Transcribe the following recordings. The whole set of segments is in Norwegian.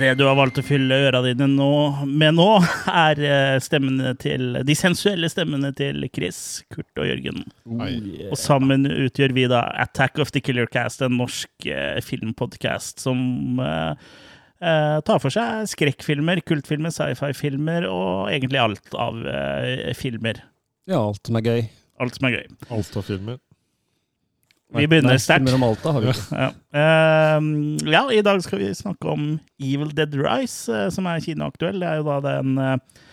Det du har valgt å fylle øra dine nå, med nå, er eh, stemmene til De sensuelle stemmene til Chris, Kurt og Jørgen. Og sammen utgjør vi da Attack of the Killer Cast, en norsk eh, filmpodkast som eh, eh, tar for seg skrekkfilmer, kultfilmer, sci-fi-filmer og egentlig alt av eh, filmer. Ja, alt som er gøy. Alt som er gøy. Alta-filmer. Vi begynner sterkt. Ja. Ehm, ja, i dag skal vi snakke om Evil Dead Rise, eh, som er kinoaktuell. Det er jo da den eh,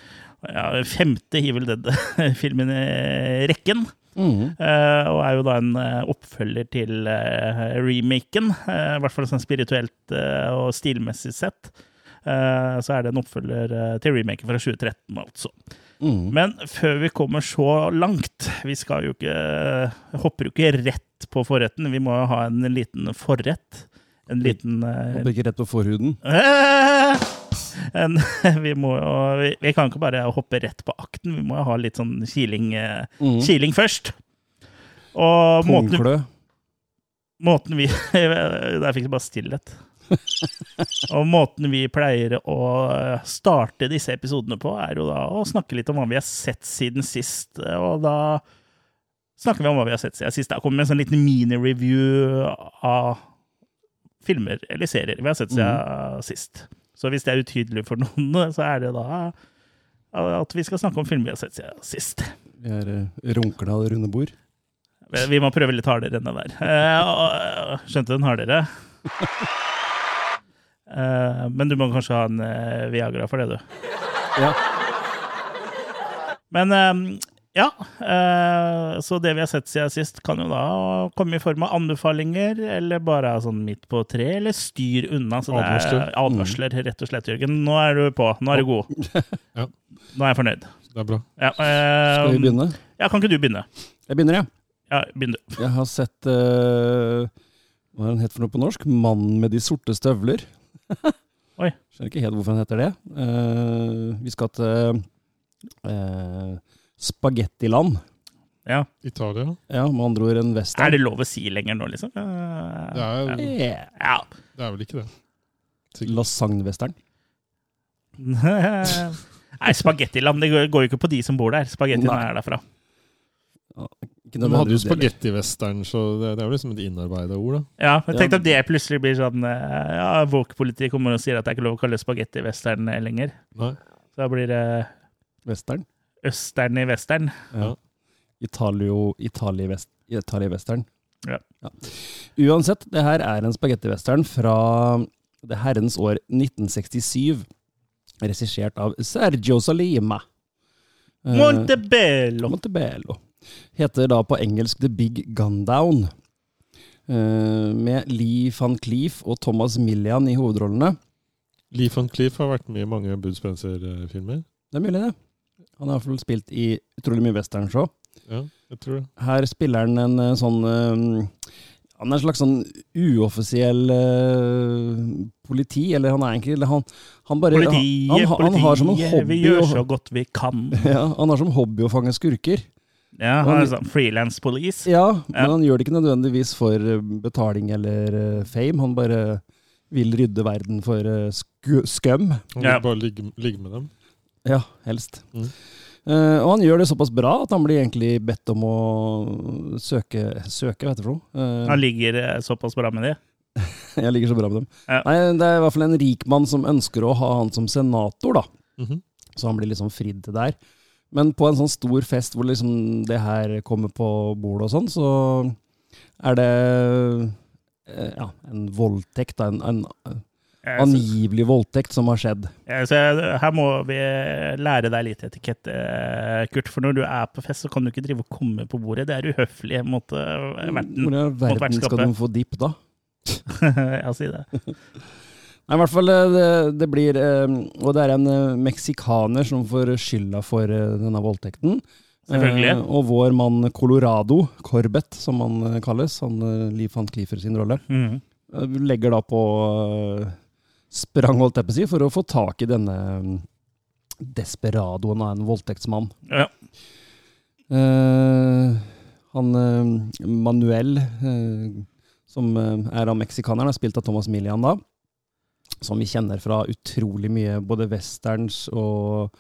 ja, femte Evil Dead-filmen i rekken. Mm. Og er jo da en oppfølger til remaken, i hvert fall sånn spirituelt og stilmessig sett. Så er det en oppfølger til remaken fra 2013, altså. Mhm. Men før vi kommer så langt Vi skal jo ikke hopper jo ikke rett på forretten. Vi må jo ha en liten forrett. En liten eh, Hopper ikke rett på forhuden. en, vi, må jo, vi, vi kan ikke bare hoppe rett på akten. Vi må jo ha litt sånn kiling, eh, Mhm. kiling først. Og måten, Pungklø. måten vi Der fikk jeg bare stillhet. Og måten vi pleier å starte disse episodene på, er jo da å snakke litt om hva vi har sett siden sist. Og da snakker vi om hva vi har sett siden sist. Da kommer vi med en sånn liten mini-review av filmer eller serier vi har sett siden sist. Så hvis det er utydelig for noen, så er det da at vi skal snakke om filmer vi har sett siden sist. Vi er uh, runkla og runde bord. Vi må prøve litt hardere enn det der. Eh, skjønte den hardere? Eh, men du må kanskje ha en eh, Viagra for det, du. Ja. Men eh, ja. så det vi har sett siden sist, kan jo da komme i form av anbefalinger, eller bare sånn midt på tre, eller styr unna. Så det er Advarsler. advarsler, rett og slett, Jørgen. Nå er du på. Nå er du god. Ja. Nå er jeg fornøyd. Det er bra. Ja, Skal vi begynne? Ja, kan ikke du begynne? Jeg begynner, ja. Ja, begynn du. Jeg har sett uh, Hva er den het for noe på norsk? 'Mannen med de sorte støvler'. Oi. Skjønner ikke helt hvorfor den heter det. Uh, vi skal til uh, Spagettiland. Ja. Italia. Ja, med andre ord en Er det lov å si lenger nå, liksom? Uh, Det er, Yeah. Ja. det er vel ikke det. Sikkert. Lasagne-western. Nei, spagettiland. Det går går jo ikke på de som bor der. Spagettiland er derfra. Ikke De hadde jo spagettivesteren, spagettivestern, så det, det er jo liksom et innarbeida ord, da. Ja, jeg tenkte Ja. om det plutselig blir sånn eh, Ja, Woke-politiet kommer og sier at det er ikke lov å kalle spagetti-western eh, lenger. Nei. Så da blir det Western. østern i western. Ja. Italio, Italie-west, Italie-western. Ja. Uansett, det her er en spagetti-western fra det herrens år 1967. Regissert av Sergio Salima. Eh, Montebello. Montebello. Heter da på engelsk The Big Gun Down. Eh, med Lee van Cleef og Thomas Millian i hovedrollene. Lee van Cleef har vært med i mange Bud Spencer-filmer. Det er mulig, det. Han har iallfall spilt i utrolig mye westernshow. Ja, jeg tror det. Her spiller han en eh, sånn eh, Han er en slags sånn uoffisiell politi, eller han er egentlig eller han, han bare Politiet, han, han, han har som en politiet, vi gjør så godt vi kan. ja, Han har som hobby å fange skurker. Ja, han er sånn Freelance police. Ja, men Ja. han gjør det ikke nødvendigvis for eh, betaling eller eh, fame. Han bare vil rydde verden for eh, skum. Han Ja. vil bare ligge, ligge med dem. Ja, helst. Mm. Uh, og han gjør det såpass bra at han blir egentlig bedt om å søke Søke, vet du for noe? Eh, Han ligger såpass bra med det. Jeg ligger så bra med dem. Ja. Nei, det er i hvert fall en rik mann som ønsker å ha han som senator, da. Mhm. Så han blir liksom fridd til der. Men på en sånn stor fest hvor liksom det her kommer på bordet og sånn, så er det eh, ja, en voldtekt, en, en angivelig voldtekt som har skjedd. Ja, Så her må vi lære deg litt etikette, eh, Kurt. For når du er på fest, så kan du ikke drive og komme på bordet. Det er uhøflig mot eh, verten. Hvor i all verden skal du få dipp da? ja, si det. Nei, i hvert fall eh, det, det blir eh, Og det er en eh, meksikaner som får skylda for denne voldtekten. Selvfølgelig. Og vår mann Colorado, Corbett som han kalles, han Liv van Cleaver sin rolle, mm. legger da på sprang, holdt jeg på å si, for å få tak i denne mm, desperadoen av en voldtektsmann. Ja. Eh, han Manuel, eh, som er av meksikaneren, er spilt av Thomas Millian da. Som vi kjenner fra utrolig mye, både westerns og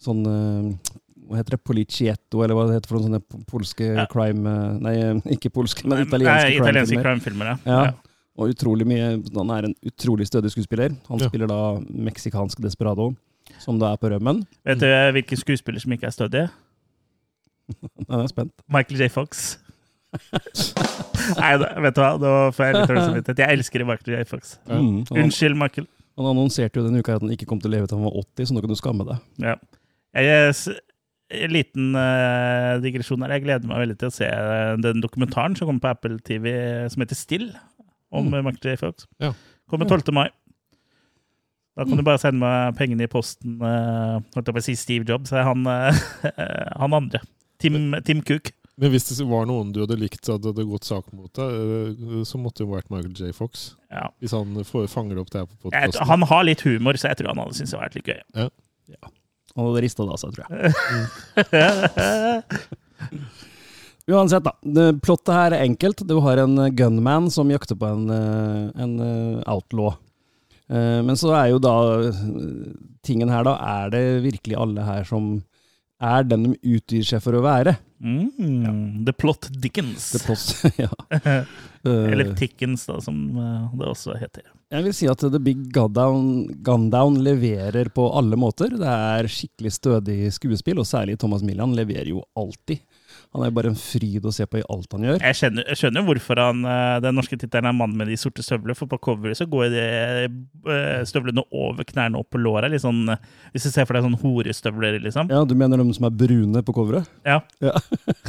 sånn eh, Hva heter det? Policietto, eller hva det heter for noen sånne polske Ja. crime eh, Nei, eh, ikke polske, men Nei, italienske italienske crime-filmer. crime-filmer. Ja. Ja. Og utrolig mye Han er en utrolig stødig skuespiller. Han Ja. spiller da meksikansk desperado, som da er på rømmen. Vet du hvilken skuespiller som ikke er stødig? Jeg er spent. Michael J. Fox. Nei, da- vet du hva, nå får jeg litt dårlig samvittighet. Jeg elsker Michael J. Fox. Mm. Unnskyld, Michael. han annonserte jo denne uka at han ikke kom til å leve til han var 80, så nå kan du skamme deg. Ja. Jeg, en liten uh, digresjon her. Jeg gleder meg veldig til å se eh, den dokumentaren som kommer på Apple TV som heter Still, om Mm. mm. Michael J. Fox. Ja. Kommer 12. mai. Da kan du bare sende meg pengene i posten. Uh, holdt jeg på å si Steve Jobs, er han, uh, han andre. Tim, Tim Cook. Men hvis det var noen du hadde likt så hadde det gått sak mot deg, eh, så måtte det jo vært Michael J. Fox. Ja. Hvis han får, fanger opp det her på podkasten. han har litt humor, så jeg tror han hadde syntes det var litt gøy. Han hadde rista det av seg, tror jeg. Uansett, da. Det, plottet her er enkelt. Du har en gunman som jakter på en, eh, en eh, outlaw. Eh, Men så er jo da tingen her, da. Er det virkelig alle her som er den de utgir seg for å være? Mm, The Plot Dickens. The plot, ja. Eh, Eller Tickens, da, som eh, det også heter. Jeg vil si at The Big Gundown, Gundown leverer på alle måter. Det er skikkelig stødig skuespill, og særlig Thomas Millian leverer jo alltid. Han er jo bare en fryd å se på i alt han gjør. Jeg skjønner, jeg skjønner hvorfor han, eh, den norske tittelen er 'Mannen med de sorte støvler', for på coveret så går de eh, støvlene over knærne opp på låra. Sånn, hvis du ser for deg sånn horestøvler, liksom. Ja, Du mener de som er brune på coveret? Ja. Ja.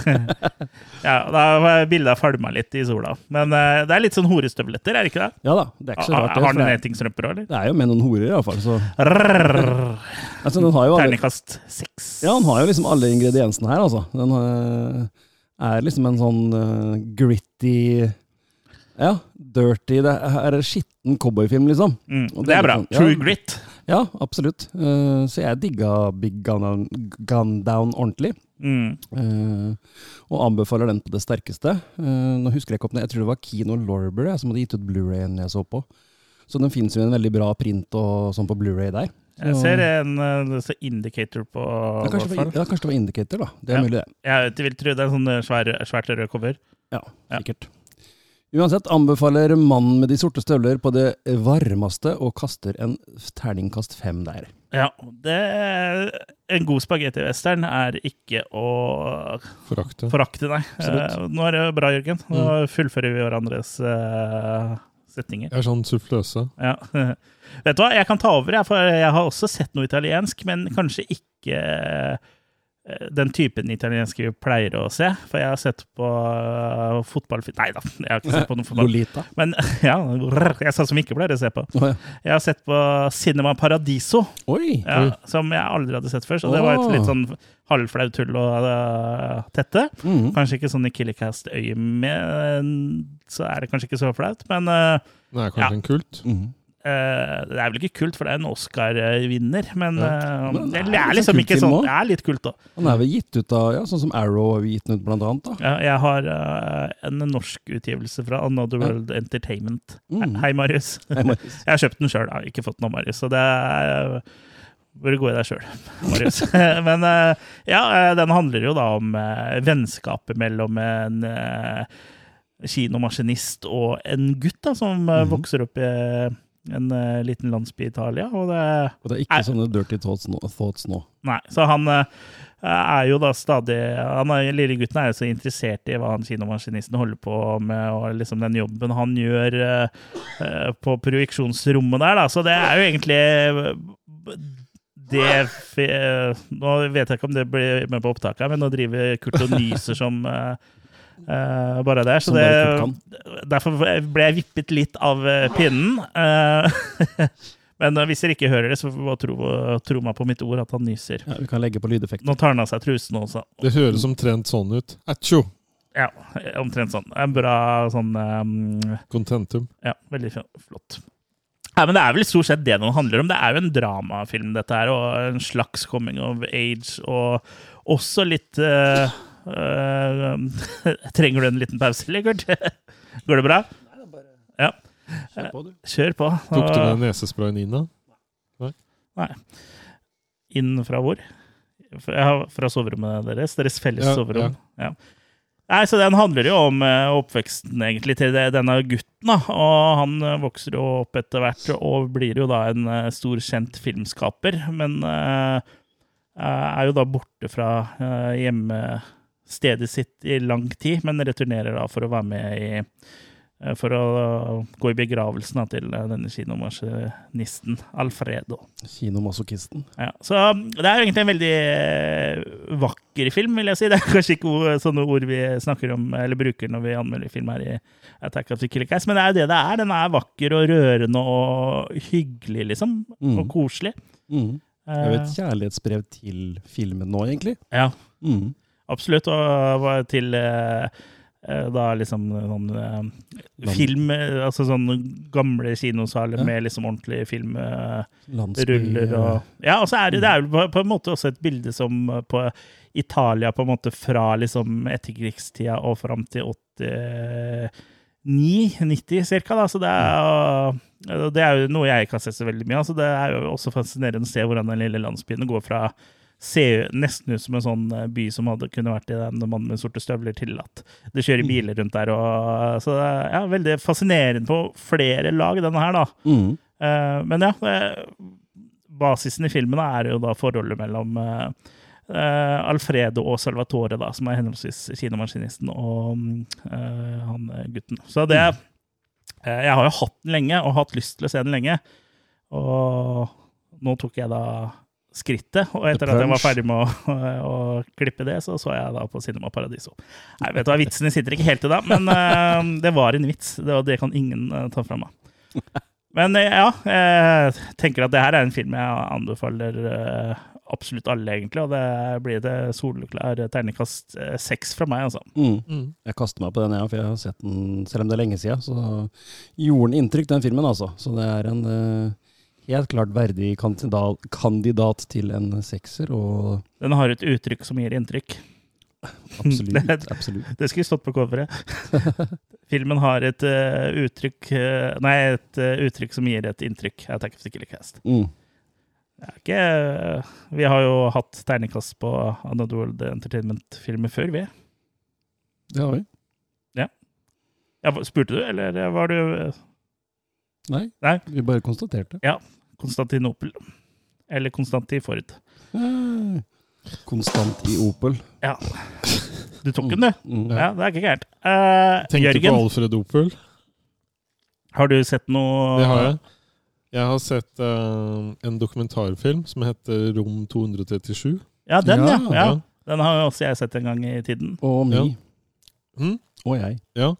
ja da var bildet falma litt i sola. Men eh, det er litt sånn horestøvletter, er det ikke det? Ja da, det er ikke så rart. det, har han er, nettingstrømper òg, eller? det er jo med noen horer, iallfall. Så. Altså, den har jo alle, Terningkast seks. ja, den har jo liksom alle ingrediensene her, altså. Den eh, er liksom en sånn uh, gritty Ja, dirty Det er en skitten cowboyfilm, liksom. Mm, Og det er bra. Sånn, ja. True grit. Ja, absolutt. Uh, så jeg digga Big Gun Gun Down ordentlig. Mm. Uh, og anbefaler den på det sterkeste. Uh, nå husker jeg ikke opp det, jeg tror det var Kino Lorber jeg, som hadde gitt ut Blu-rayen jeg så på. Så den finnes jo i en veldig bra print og sånn på Blu-ray der. Jeg ser en eh, indicator på ja, kanskje, det var, ja, kanskje det var Indicator, da. Det er Ja. mulig, det. Jeg vil tro det er en sånn eh, svær, svært rød cover. Ja, Ja. sikkert. Uansett anbefaler mannen med de sorte støvler på det varmeste og kaster en terningkast fem der. Ja, det En god spagetti-western er ikke å Forakte. forakte, nei. Absolutt. Eh, nå er det bra, Jørgen. Nå fullfører vi hverandres eh, setninger. Jeg er sånn suffløse. Ja. Vet du hva, jeg kan ta over, jeg, for jeg har også sett noe italiensk, men kanskje ikke eh, den typen italiensk vi pleier å se. For jeg har sett på uh, fotballfilm Nei da, jeg har ikke sett på noe fotball. Lolita. Men ja, jeg sa som ikke pleier å se på. Oh, ja. Jeg har sett på Cinema Paradiso, Oi! ja, som jeg aldri hadde sett før. Så det var et litt sånn halvflaut hull å uh, tette. Mm. Kanskje ikke sånn i Killercast-øyemed, så er det kanskje ikke så flaut, men uh, Det er kanskje Ja. en kult. Mhm. Eh, det er vel ikke kult, for det er en Oscar-vinner, men, Ja. eh, Men det, er er liksom sånn ikke sånn. Det er litt kult, da. Han er vel gitt ut av, ja, sånn som Arrow har gitt den ut, blant annet. da. Ja, jeg har uh, en norsk utgivelse fra Another Ja. World Entertainment. Mm. Hei, Marius. Hei, Marius. Jeg har kjøpt den sjøl, ikke fått den av Marius. Så det er Burde gå i deg sjøl, Marius. Men ja, den handler jo da om vennskapet mellom en kinomaskinist og en gutt da, som Mhm. vokser opp i en uh, liten landsby i Italia. Og det Og det er ikke er, sånne dirty thoughts nå. Thoughts nå. Nei, så han, uh, er jo da stadig han er, Lille gutten er jo så interessert i hva han kinomaskinisten holder på med, og liksom den jobben han gjør uh, på projeksjonsrommet der, da. Så det er jo egentlig det Nå vet jeg ikke om det blir med på opptaket, men nå driver Kurt og nyser som eh, eh, bare der. Så det, derfor ble jeg vippet litt av eh, pinnen. Uh, men hvis dere ikke hører det, så får tro, tro meg på mitt ord at han nyser. Ja, vi kan legge på lydeffekten. Nå tar han av seg trusen også. Det høres omtrent sånn ut. Atjo! Ja, omtrent sånn. En bra sånn um, Contentum. Ja, veldig flott. Ja, men Det er vel stort sett det den handler om. Det er jo en dramafilm, dette her, og en slags coming of age, og også litt eh, Trenger du en liten pause, eller, Går det bra? Ja. Kjør på, du. Kjør på. Tok du med nesesprayen inn, da? nei Inn fra hvor? Fra, soverommet deres? Deres felles Ja, soverom? Ja. Nei, så Den handler jo om eh, oppveksten egentlig til denne gutten. da, og Han eh, vokser jo opp etter hvert og blir jo da en eh, stor, kjent filmskaper. Men uh, er jo da borte fra eh, hjemmestedet sitt i lang tid, men returnerer da for å være med i eh, For å gå i begravelsen til eh, denne kinomaskinisten Alfredo. Kinomasochisten. Ja, så um, det er jo egentlig en veldig eh, vakker film, vil jeg si. Det er kanskje ikke sånne ord vi snakker om eller bruker når vi anmelder film her i Attack of the Killer Cats, men det er jo det det er. Den er vakker og rørende og hyggelig, liksom. Mm. Og koselig. Mm. Det er jo et kjærlighetsbrev til filmen nå, egentlig. ja, Mm. Absolutt. Og til eh, eh, da liksom sånn eh, film eh, Altså sånn gamle kinosaler Ja. med liksom ordentlige film. eh, Landsby, ruller og Ja, og så er det, det er jo på, på en måte også et bilde som eh, på Italia på en måte fra liksom etterkrigstida og fram til 89-90 ca. da. Så det er, jo- det er jo noe jeg ikke har sett så veldig mye av. Så det er jo også fascinerende å se hvordan den lille landsbyen går fra se nesten ut som en sånn eh, by som hadde kunne vært i den mannen med sorte støvler, til at det kjører biler rundt der. Og, så det er ja, veldig fascinerende på flere lag, denne her, da. Mm. Uh, men ja, det, basisen i filmen er jo da forholdet mellom uh, eh, Alfredo og Salvatore, da, som er henholdsvis kinomaskinisten og uh, han eh, gutten. Så det eh, Jeg har jo hatt den lenge, og hatt lyst til å se den lenge. Og nå tok jeg da skrittet, og etter at jeg var ferdig med å, å klippe det, så så jeg da på Cinema Paradiso. Nei, vet du hva, Vitsene sitter ikke helt i dag, men uh, det var en vits, det, og det kan ingen uh, ta fra meg. Men uh, ja, jeg tenker at det her er en film jeg anbefaler absolutt alle, egentlig. Og det blir det soleklar terningkast seks fra meg, altså. Mm. Mm. Jeg kaster meg på den, ja, for jeg har sett den selv om det er lenge siden. Så gjorde den inntrykk, den filmen, altså. Så det er en helt klart verdig kandidat, kandidat til en sekser, og Den har et uttrykk som gir inntrykk. absolutt, Det- absolutt. Det skulle stått på coveret. Filmen har et uh, uttrykk eh, Nei, et uh, uttrykk som gir et inntrykk. Attack of the Killer Cast. Mm. Ikke, vi har jo hatt terningkast på Another World Entertainment-filmer før, vi. Det har vi. Ja, spurte du, eller var du Nei, Nei. vi bare konstaterte. Ja. Konstantinopel? Eller Konstantiford? Konstant i Opel. Ja. Du tok den, du? Mm. Ja, det er ikke gærent. Uh, Tenkte Jørgen, på Alfred Opel. har du sett noe Det har jeg. Jeg har sett uh, en dokumentarfilm som heter Rom 237. Ja, den, ja. Ja, ja. ja. Den har jo også jeg sett en gang i tiden. Og mi. Ja. Mm? Og jeg. Ja,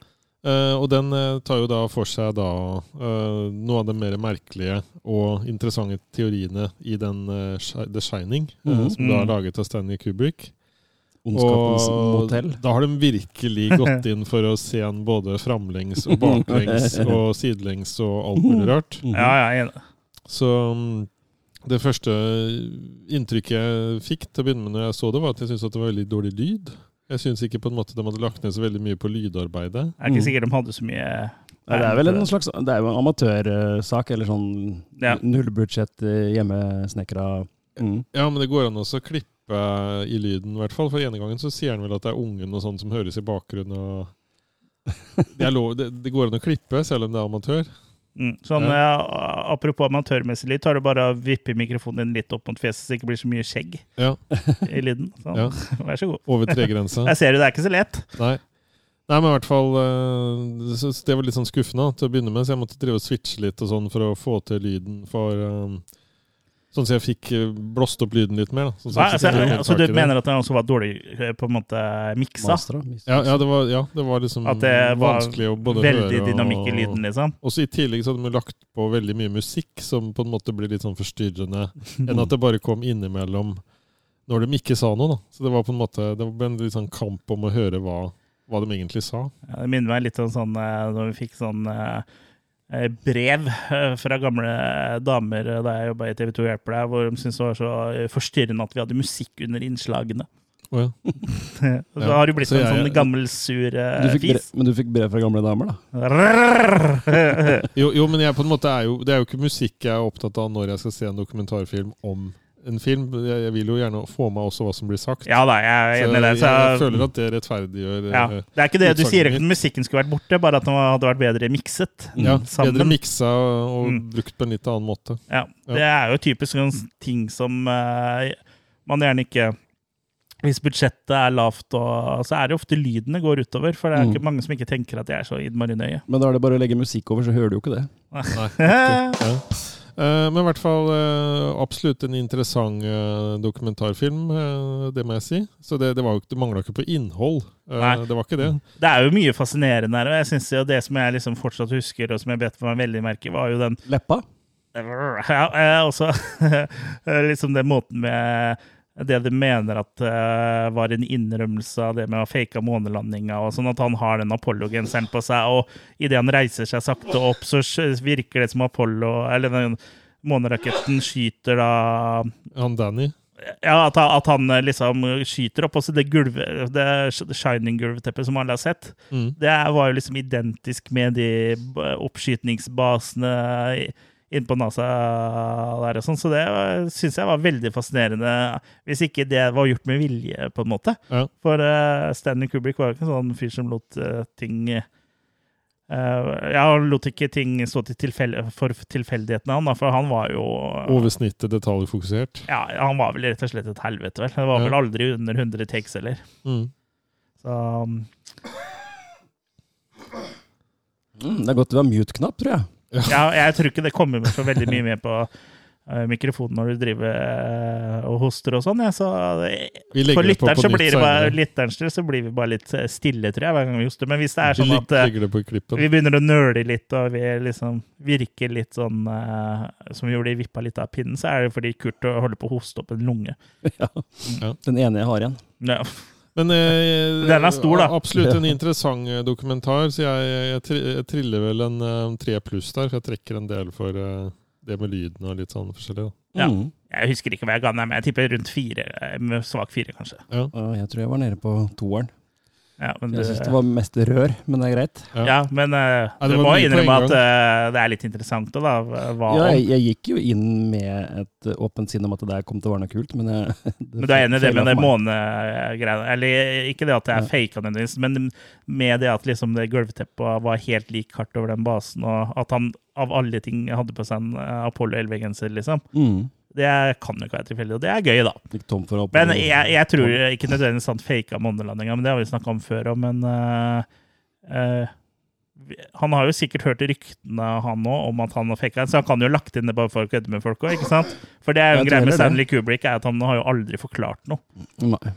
eh, og den uh, tar jo da for seg da uh, noe av de mer merkelige og interessante teoriene i den The Shining, mm -hmm. som da er Mm. laget av Stanley Kubrick. Ondskapens Og motell. da har de virkelig gått inn for å se en både framlengs og baklengs og sidelengs og alt mulig rart. Mhm. Ja, ja, jeg er enig. Så um, det første inntrykket jeg fikk til å begynne med når jeg så det, var at jeg syntes det var veldig dårlig lyd. Jeg syns ikke på en måte de hadde lagt ned så veldig mye på lydarbeidet. Jeg er ikke sikker de hadde så mye Nei, det er vel en slags Det er jo en amatørsak, eller sånn Ja. nullbudsjett, eh, hjemmesnekra mm. Ja, men det går an å klippe i lyden, i hvert fall. For ene gangen så sier han vel at det er ungen og sånn som høres i bakgrunnen. Og det, er lov, det, det går an å klippe, selv om det er amatør. Mm. Sånn, Ja. apropos amatørmessig lyd, tar du bare og vipper mikrofonen din litt opp mot fjeset, så det ikke blir så mye skjegg Ja, i lyden. Sånn. Ja. Vær så god. over tregrensa. Jeg ser jo, det er ikke så lett. Nei. Nei, men i hvert fall eh, Det var litt sånn skuffende til å begynne med, så jeg måtte drive og switche litt og sånn for å få til lyden. For eh, Sånn at jeg fikk eh, blåst opp lyden litt mer. da. Sånn så Hva? jeg Altså, altså, du mener at den også var dårlig eh, på en måte miksa? Ja, ja, det var, ja, det var liksom At det var vanskelig å både Veldig høre dynamikk i lyden, liksom? Og så I tillegg så hadde de lagt på veldig mye musikk som på en måte blir litt sånn forstyrrende, enn at det bare kom innimellom når de ikke sa noe. da. Så det var på en måte, det ble en litt sånn kamp om å høre hva, hva de egentlig sa. Ja, Det minner meg litt om sånn eh, når vi fikk sånn eh, brev eh, fra gamle damer eh, da jeg jobba i TV 2 Hjelper deg, hvor de syntes det var så eh, forstyrrende at vi hadde musikk under innslagene. Oh, ja. Så Ja, har du blitt så en jeg- sånn gammel, sur uh, fis. Brev, men du fikk brev fra gamle damer, da? Jo, jo, men jeg på en måte er jo, det er jo ikke musikk jeg er opptatt av når jeg skal se en dokumentarfilm om en film. Jeg, jeg vil jo gjerne få med også hva som blir sagt. Ja da, jeg er enig i det. Så, jeg føler at det rettferdiggjør ja. eh, Det er ikke det du sier at musikken skulle vært borte, bare at den hadde vært bedre mikset ja, sammen. bedre miksa og Mm. brukt på en litt annen måte. Ja, det er jo typisk sånn ting som uh, man gjerne ikke Hvis budsjettet er lavt, og, så er det ofte lydene går utover. For det er Mm. ikke mange som ikke tenker at det er så innmari nøye. Men da er det bare å legge musikk over, så hører du jo ikke det. Nei, ja. Men i hvert fall eh, absolutt en interessant eh, dokumentarfilm, eh, det må jeg si. Så det, det, var det mangla ikke på innhold. Eh, Nei. Det var ikke det. Det er jo mye fascinerende her, og jeg synes jo det som jeg liksom fortsatt husker, og som jeg bet meg veldig merke var jo den Leppa? Ja, eh, også liksom den måten med det de mener at uh, var en innrømmelse av det med å fake månelandinga, og sånn at han har den Apollo-genseren på seg, og idet han reiser seg sakte opp, så virker det som Apollo, eller den måneraketten skyter da Han Danny. ja, at, at han eh, liksom skyter opp. Også det, gulve, det Shining-gulvteppet som alle har sett. Mm. Det var jo liksom identisk med de oppskytningsbasene inn på NASA der og sånn, så det syns jeg var veldig fascinerende. Hvis ikke det var gjort med vilje, på en måte. Ja. For uh, Stanley Kubrick var jo ikke en sånn fyr som lot uh, ting uh, Ja, han lot ikke ting stå til tilfell for tilfeldighetene, han, da, for han var jo Over snittet detaljfokusert. ja, Han var vel rett og slett et helvete, vel. Det var Ja. vel aldri under 100 takes heller. Mm. Så um, Mm, det er godt det var mute-knapp, tror jeg. Ja, jeg tror ikke det kommer med så veldig mye med på eh, mikrofonen når du driver eh, og hoster og sånn. Ja. Så for lytteren så blir bare, så blir vi bare litt eh, stille, tror jeg, hver gang vi hoster. Men hvis det er sånn at vi begynner å nøle litt, og vi liksom virker litt sånn som vi gjorde i Vippa litt av pinnen, så er det fordi Kurt holder på å hoste opp en lunge. Ja. Ja. Den ene jeg har igjen. Ja. Men eh, Den er stor, da. Absolutt en interessant eh, dokumentar, så jeg, jeg, jeg triller vel en eh, tre pluss der. For jeg trekker en del for eh, det med lyden og litt sånn forskjellig. Da. Ja. Mm. Jeg husker ikke hva jeg ga den, men jeg tipper rundt fire. med Svak fire, kanskje. Ja. Jeg tror jeg var nede på toeren. Ja, men Jeg syns det var mest rør, men det er greit. Ja. Ja, men uh, Ja, du må innrømme at uh, det er litt interessant da, da hva Ja, jeg, jeg gikk jo inn med et eh, åpent sinn om at det der kom til å være noe kult, men jeg, Men du er enig i det med det månegreiene? Eller ikke det at det er Ja. faka nødvendigvis, men med det at liksom det gulvteppet var helt lik kart over den basen, og at han av alle ting hadde på seg en eh, Apollo 11-genser, liksom. Mm. Det kan jo ikke være tilfeldig, og det er gøy, da. Men jeg, jeg tror ikke nødvendigvis han faka månelandinga, men det har vi snakka om før òg. Men uh, uh, han har jo sikkert hørt ryktene, han òg, om at han har faka den, så han kan jo ha lagt inn det bare for å kødde med folk òg, ikke sant? For det er jo en greie med. Stanley Kubrick, er at han har jo aldri forklart noe. Nei.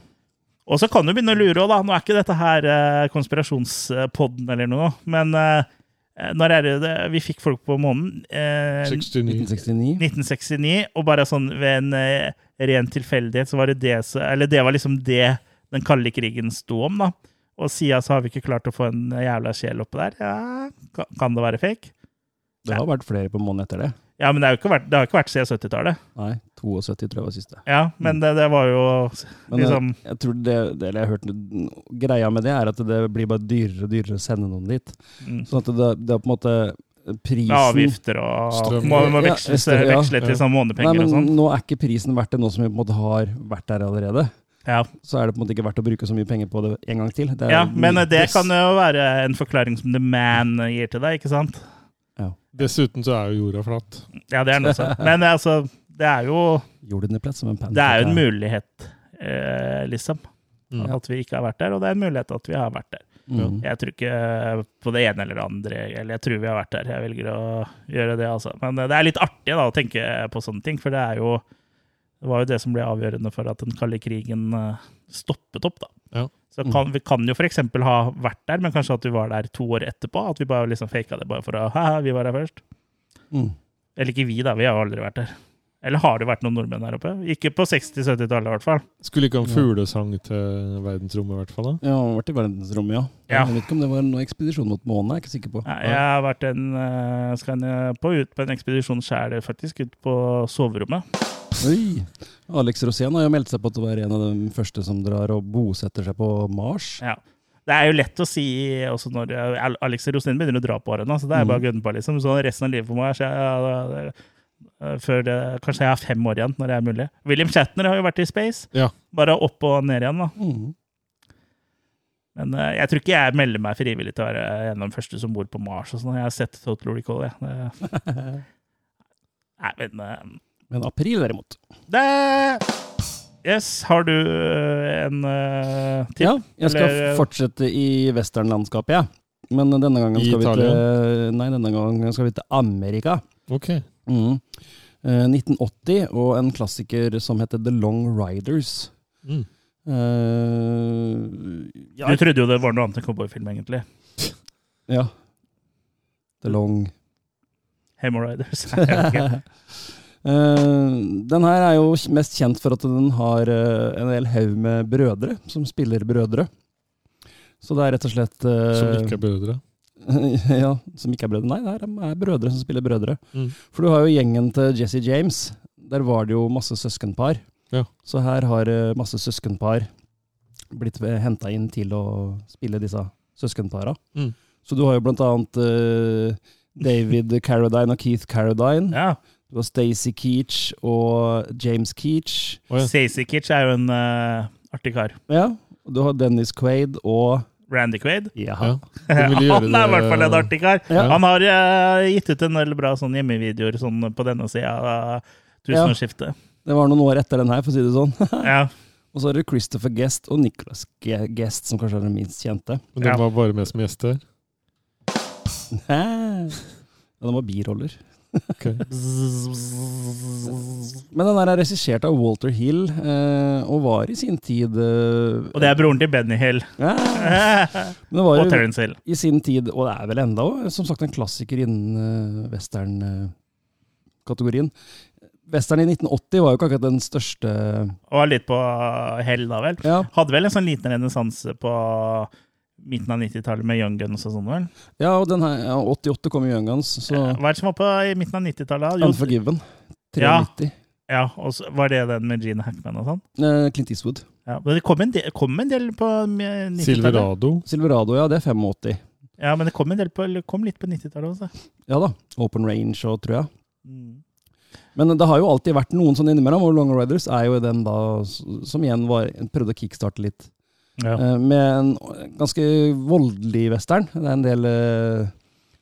Og så kan du begynne å lure òg, da. Nå er ikke dette her eh, konspirasjonspodden eller noe, men eh, når er det det Vi fikk folk på månen. Eh, 69. 1969. 1969, og bare sånn ved en eh, ren tilfeldighet så var det det så, Eller det var liksom det den kalde krigen sto om, da. Og siden så har vi ikke klart å få en jævla sjel oppå der. Ja, kan, det være fake? Det har vært flere på månen etter det. Ja, men det har jo ikke vært, det har ikke vært siden 70-tallet. Nei, 72 tror jeg var siste. Ja, men det, det var jo liksom jeg, jeg tror det, det jeg har hørt Greia med det er at det blir bare dyrere og dyrere å sende noen dit. mm, Sånn at det, det er på en måte prisen avgifter og Strøm. Må, må Ja, veksles, ja, ja. veksle til sånn Nei, men og sånn. nå er ikke prisen verdt det nå som vi på en måte har vært der allerede. Ja. Så er det på en måte ikke verdt å bruke så mye penger på det en gang til. Det er ja, men det press. kan jo være en forklaring som The Man gir til deg, ikke sant? Ja. Dessuten så er jo jorda flat. Ja, det er den også. Men altså, det er jo, det er jo en mulighet, eh, liksom. Mm. At vi ikke har vært der, og det er en mulighet at vi har vært der. Mm. Jeg tror ikke på det ene eller det andre, eller jeg tror vi har vært der. Jeg velger å gjøre det, altså. Men eh, det er litt artig da, å tenke på sånne ting, for det er jo det var jo det som ble avgjørende for at den kalde krigen eh, stoppet opp. da. Ja. Så kan, Vi kan jo f.eks. ha vært der, men kanskje at vi var der to år etterpå. At vi bare liksom faka det bare for å Haha, vi var her først. Mm. Eller ikke vi, da. Vi har jo aldri vært der. Eller har det vært noen nordmenn der oppe? Ikke på 60-70-tallet, i hvert fall. Skulle ikke ha en Ja. fuglesang til verdensrommet, i hvert fall? da? Ja, han har vært i verdensrommet, ja. Ja. Jeg vet ikke om det var noen ekspedisjon mot månen, jeg er ikke sikker på. Ja, jeg har vært en, eh, skal jeg på, ut på en ekspedisjon sjæl, faktisk. Ut på soverommet. Oi! Alex Rosén har jo meldt seg på til å være en av de første som drar og bosetter seg på Mars. Ja. Det er jo lett å si også når Alex Rosén begynner å dra på årene, så det er bare å Mm. gunne på, liksom. Så resten av livet for meg så jeg, ja, det- det- Før det, Kanskje jeg har fem år igjen, når det er mulig. William Shatner har jo vært i space. Ja. Bare opp og ned igjen, da. Mm. Men uh, jeg tror ikke jeg melder meg frivillig til å være en av de første som bor på Mars. og sånn. Jeg har sett Total Recall, jeg. Det... Nei, men uh... Men april, derimot. det... Yes, har du eh, en uh, tipp? Ja, jeg skal Eller- fortsette i westernlandskapet, jeg. Men denne gangen I skal vi til Nei, denne gangen skal vi til Amerika. Ok. Mm. Eh, 1980, og en klassiker som heter The Long Riders. Mm. Eh, ja, Du trodde jo det var noe annet enn cowboyfilm, egentlig. ja. The Long Hemorrhoiders. Jeg vet. Eh, den her er jo mest kjent for at den har uh, en hel haug med brødre som spiller brødre. Så det er rett og slett uh, Som ikke er brødre. ja, som ikke er brødre. Nei, det er- brødre som spiller brødre. Mm. For du har jo gjengen til Jesse James. Der var det jo masse søskenpar. Ja. Så her har eh, masse søskenpar blitt henta inn til å spille disse søskenpara. Mm. Så du har jo blant annet eh, David Carradine og Keith Carradine. Ja. Du har Stacey Keach og James Keach. Ja. Stacey Keech er jo en uh, artig kar. Ja. Du har Dennis Quaid og Randy Quaid. Ja. Han er i hvert fall en artig kar. Ja. Han har uh, gitt ut en del bra sånn hjemmevideoer sånn på denne sida av tusenårsskiftet. Det var noen år etter den her, for å si det sånn. Ja. Og så er det Christopher Guest og Nicholas Guest, som kanskje er den minst kjente. Men de Ja. var bare med som gjester. Nei. Ja, de var biroller. Men den der er regissert av Walter Hill, eh, og var i sin tid eh, Og det er broren til Benny Hill. ja, Men det var Og Terence Hill. i sin tid, og det er vel enda òg, som sagt en klassiker innen uh, western-kategorien. Western i 1980 var jo ikke akkurat den største Og var litt på hell, da vel. Ja, Hadde vel en sånn liten renessanse på midten av 90-tallet med Young Guns og sånn, vel? ja og den her, ja, 88 kom jo Young Guns, så Hva er det som var på i midten av 90-tallet? Jo, Unforgiven. Ja. 93. Ja, og så var det den med Gene Hackman og sånn? Eh, Clint Eastwood. Ja, men det kom en del, kom en del på 90-tallet. Silverado. Silverado, ja, det er 85. Ja, men det kom, en del på, eller kom litt på 90-tallet også. Ja da. Open Range og tror jeg. Mm. Men det har jo alltid vært noen sånn innimellom, og Long Riders er jo den da som igjen var, prøvde å kickstarte litt. Ja. Eh, med en ganske voldelig western. Det er en del eh,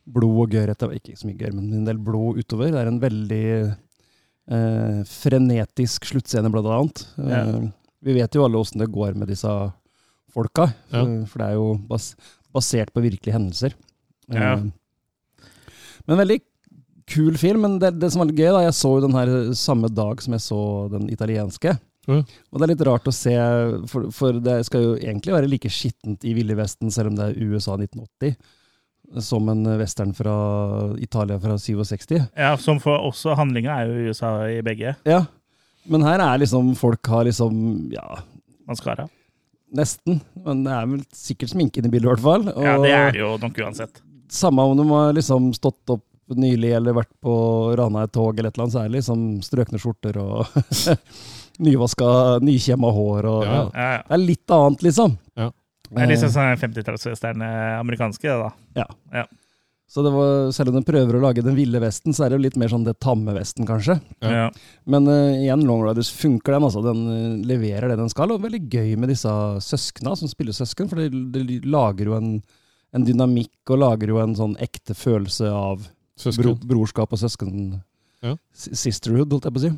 blod og gørr etter Ikke så mye gørr, men en del blod utover. Det er en veldig eh, frenetisk sluttscene, blant annet. Ja. Eh, vi vet jo alle åssen det går med disse folka, Ja. for, det er jo bas basert på virkelige hendelser. Ja. Men veldig kul film. Men det, det som var litt gøy, da, jeg så jo den her samme dag som jeg så den italienske. Ja. Og det er litt rart å se, for, for det skal jo egentlig være like skittent i Ville Vesten, selv om det er USA 1980, som en western fra Italia fra 67. ja, som for også handlinga er jo USA i begge. Ja, men her er liksom folk har liksom, ja, Maskara? nesten. Men det er vel sikkert sminken i bildet, i hvert fall. Og Ja, det er jo nok uansett. Samme om de har liksom stått opp nylig eller vært på rana et tog eller et eller annet, så er det liksom strøkne skjorter og nyvaska, nykjemma hår og Ja. ja. Ja, ja. Det er litt annet, liksom. Ja. Det er liksom sånn 50-tallswestern eh, amerikanske, det da. Så det var, selv om de prøver å lage den ville vesten, så er det jo litt mer sånn det tamme vesten, kanskje. Ja. Ja. Men uh, igjen, Long Riders funker den, altså. Den leverer det den skal. Og veldig gøy med disse søskna som spiller søsken, for de, de lager jo en, en dynamikk og lager jo en sånn ekte følelse av bro, brorskap og søsken Ja. Sisterhood, holdt jeg på å si.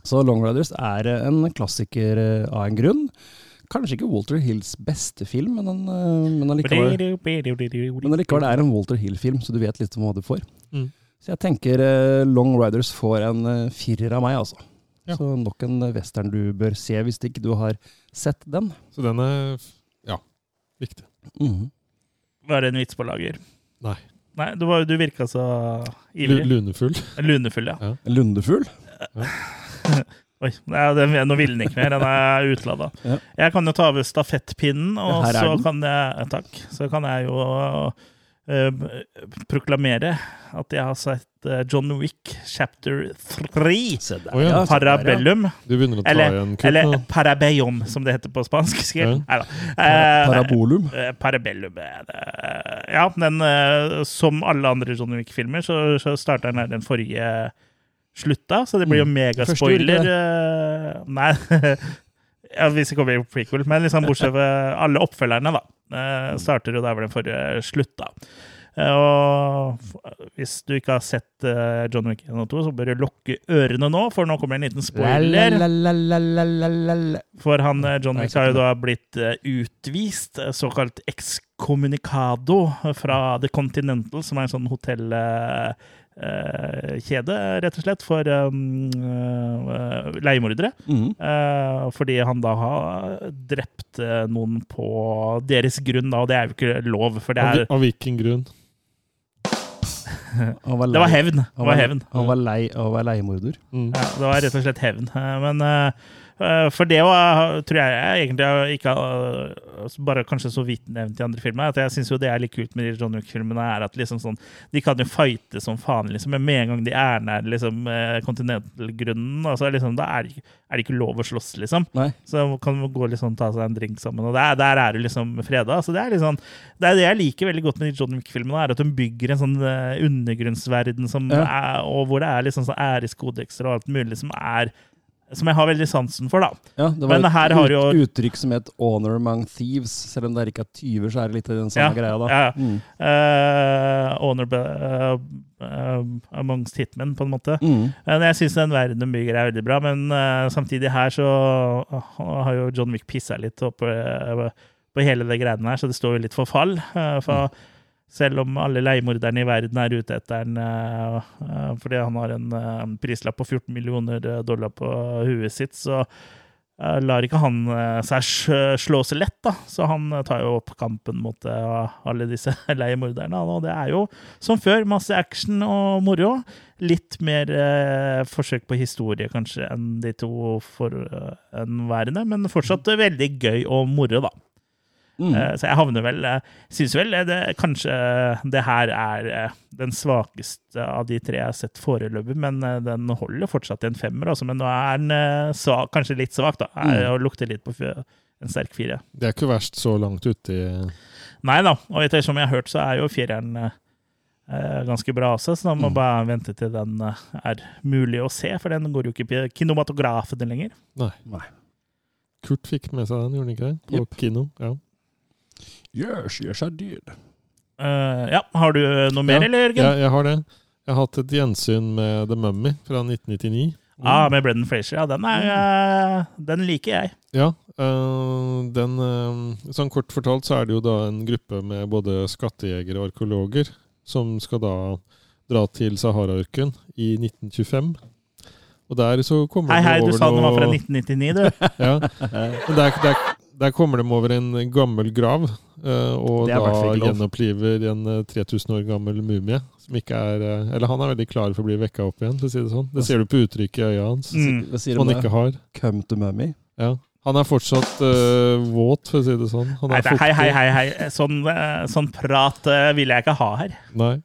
Så Long Riders er eh, en klassiker eh, av en grunn. Kanskje ikke Walter Hills beste film, men, den, eh, men allikevel Men allikevel er en Walter Hill-film, så du vet litt om hva du får. Mm. Så jeg tenker Long Riders får en firer av meg, altså. Ja. Så nok en western du bør se hvis ikke du har sett den. Så den er ja, viktig. Mhm. Var det en vits på lager? Nei. Nei, du, var, du virka så ivrig. Lunefull. Lunefull, ja. Lundefugl? Oi, det er, nå vil den ikke mer. Den er utlada. Ja. Jeg kan jo ta over stafettpinnen, og så kan jeg Takk. Så kan jeg jo uh, proklamere at jeg har sett eh, John Wick chapter 3. Se der, Å ja. Parabellum. Du begynner å ta Eller, igjen kutt eller. Parabellum, som det heter på spansk. Ja. Eh, Parabolum. Eh, Parabellum. Ja, den uh, Som alle andre John Wick-filmer, så, så starter den her den forrige slutta, så det blir jo Mm. megaspoiler. eh, Nei ja, Hvis det kommer i prequel, men liksom bortsett fra alle oppfølgerne, da. eh, Starter jo der hvor den forrige slutta. Eh, Og hvis du ikke har sett John Wick 1 og 2, så bør du lukke ørene nå, for nå kommer en liten spoiler. For han, John Wick har jo da blitt utvist, såkalt excommunicado, fra The Continental, som er en sånn hotellkjede, rett og slett, for um, eh, leiemordere. Mm. Uh, fordi han da har drept eh, noen på deres grunn, da, og det er jo ikke lov, for det er av hvilken grunn? Han var Det var hevn. Det han var hevn. Han var lei av å være leiemorder. Mm. Ja, det var rett og slett hevn. Eh, Men eh, eh, for det var, tror jeg egentlig ikke Bare kanskje så vidt nevnt i andre filmer. At jeg syns jo det er litt kult med de John Wick-filmene, er at liksom sånn De kan jo fighte som faen, liksom. Men med en gang de er nær liksom, kontinentalgrunnen, altså, liksom, da er det, ikke, er det ikke lov å slåss, liksom. Nei. Så kan man gå liksom ta seg en drink sammen, og der, der er du liksom freda. Så det er liksom Det er det jeg liker veldig godt med de John Wick-filmene, er at de bygger en sånn eh, undergrunnsverden som Ja. er, og hvor det er liksom sånn æreskodekser og alt mulig som er som jeg har veldig sansen for, da. Ja, det Men var et har ut, jo- uttrykk som het 'honor among thieves'. Selv om det ikke er tyver, så er det litt den samme Ja, greia. da. ja. Mm. uh, honor uh, uh, amongst hitmen, på en måte. Mm. Men jeg syns den verden de bygger, er veldig bra. Men eh, samtidig her så har jo John Wick pissa litt opp på, eh, på hele det greiene her, så det står jo litt for fall. for for selv om alle leiemorderne i verden er ute etter han eh, eh, fordi han har en eh, prislapp på 14 millioner dollar på huet sitt, så lar ikke han seg slå så lett, da. Så han tar jo opp kampen mot alle disse leiemorderne. Og det er jo, som før, masse action og moro. Litt mer forsøk på historie, kanskje, enn de to forhenværende, men fortsatt veldig gøy og moro, da. Mm. Eh, Så jeg havner vel eh, Syns vel det, kanskje det her er eh, den svakeste av de tre jeg har sett foreløpig, men den holder fortsatt i en femmer. Altså, men nå er den svak, kanskje litt svak, da. Er, og lukter litt på en sterk fire. Det er ikke verst så langt uti Nei da, og etter som jeg har hørt, så er jo fireren eh, eh, ganske bra også, så da må Mm. bare vente til den er mulig å se, for den går jo ikke på kinomatografen lenger. Nei. Kurt fikk med seg den, gjorde han ikke det? På yep. kino. Ja. Yes, yes, I did. Uh, ja, har du noe mer, Ja, eller, Jørgen? Ja, jeg har det. Jeg har hatt et gjensyn med The Mummy fra 1999. Ja, med Brendan Frazier. Ja, den, er, eh, den liker jeg. Ja, øh, den øh, Sånn kort fortalt så er det jo da en gruppe med både skattejegere og arkeologer som skal da dra til Sahara-ørken i 1925. Og der så kommer Hei, hei, du over sa den var fra 1999, du. ja, men der, der, der kommer de over en gammel grav, øh, og da gjenoppliver en øh, 3000 år gammel mumie. Som ikke er øh, Eller han er veldig klar for å bli vekka opp igjen, for å si det sånn. Det ser du på uttrykket i øya hans. Mm. Som han ikke har. Come to mummy. Ja. Han er fortsatt uh, våt, for å si det sånn. Han Nei, er det- hei, hei, hei, hei. Sånn, eh, sånn prat uh, vil jeg ikke ha her. Nei.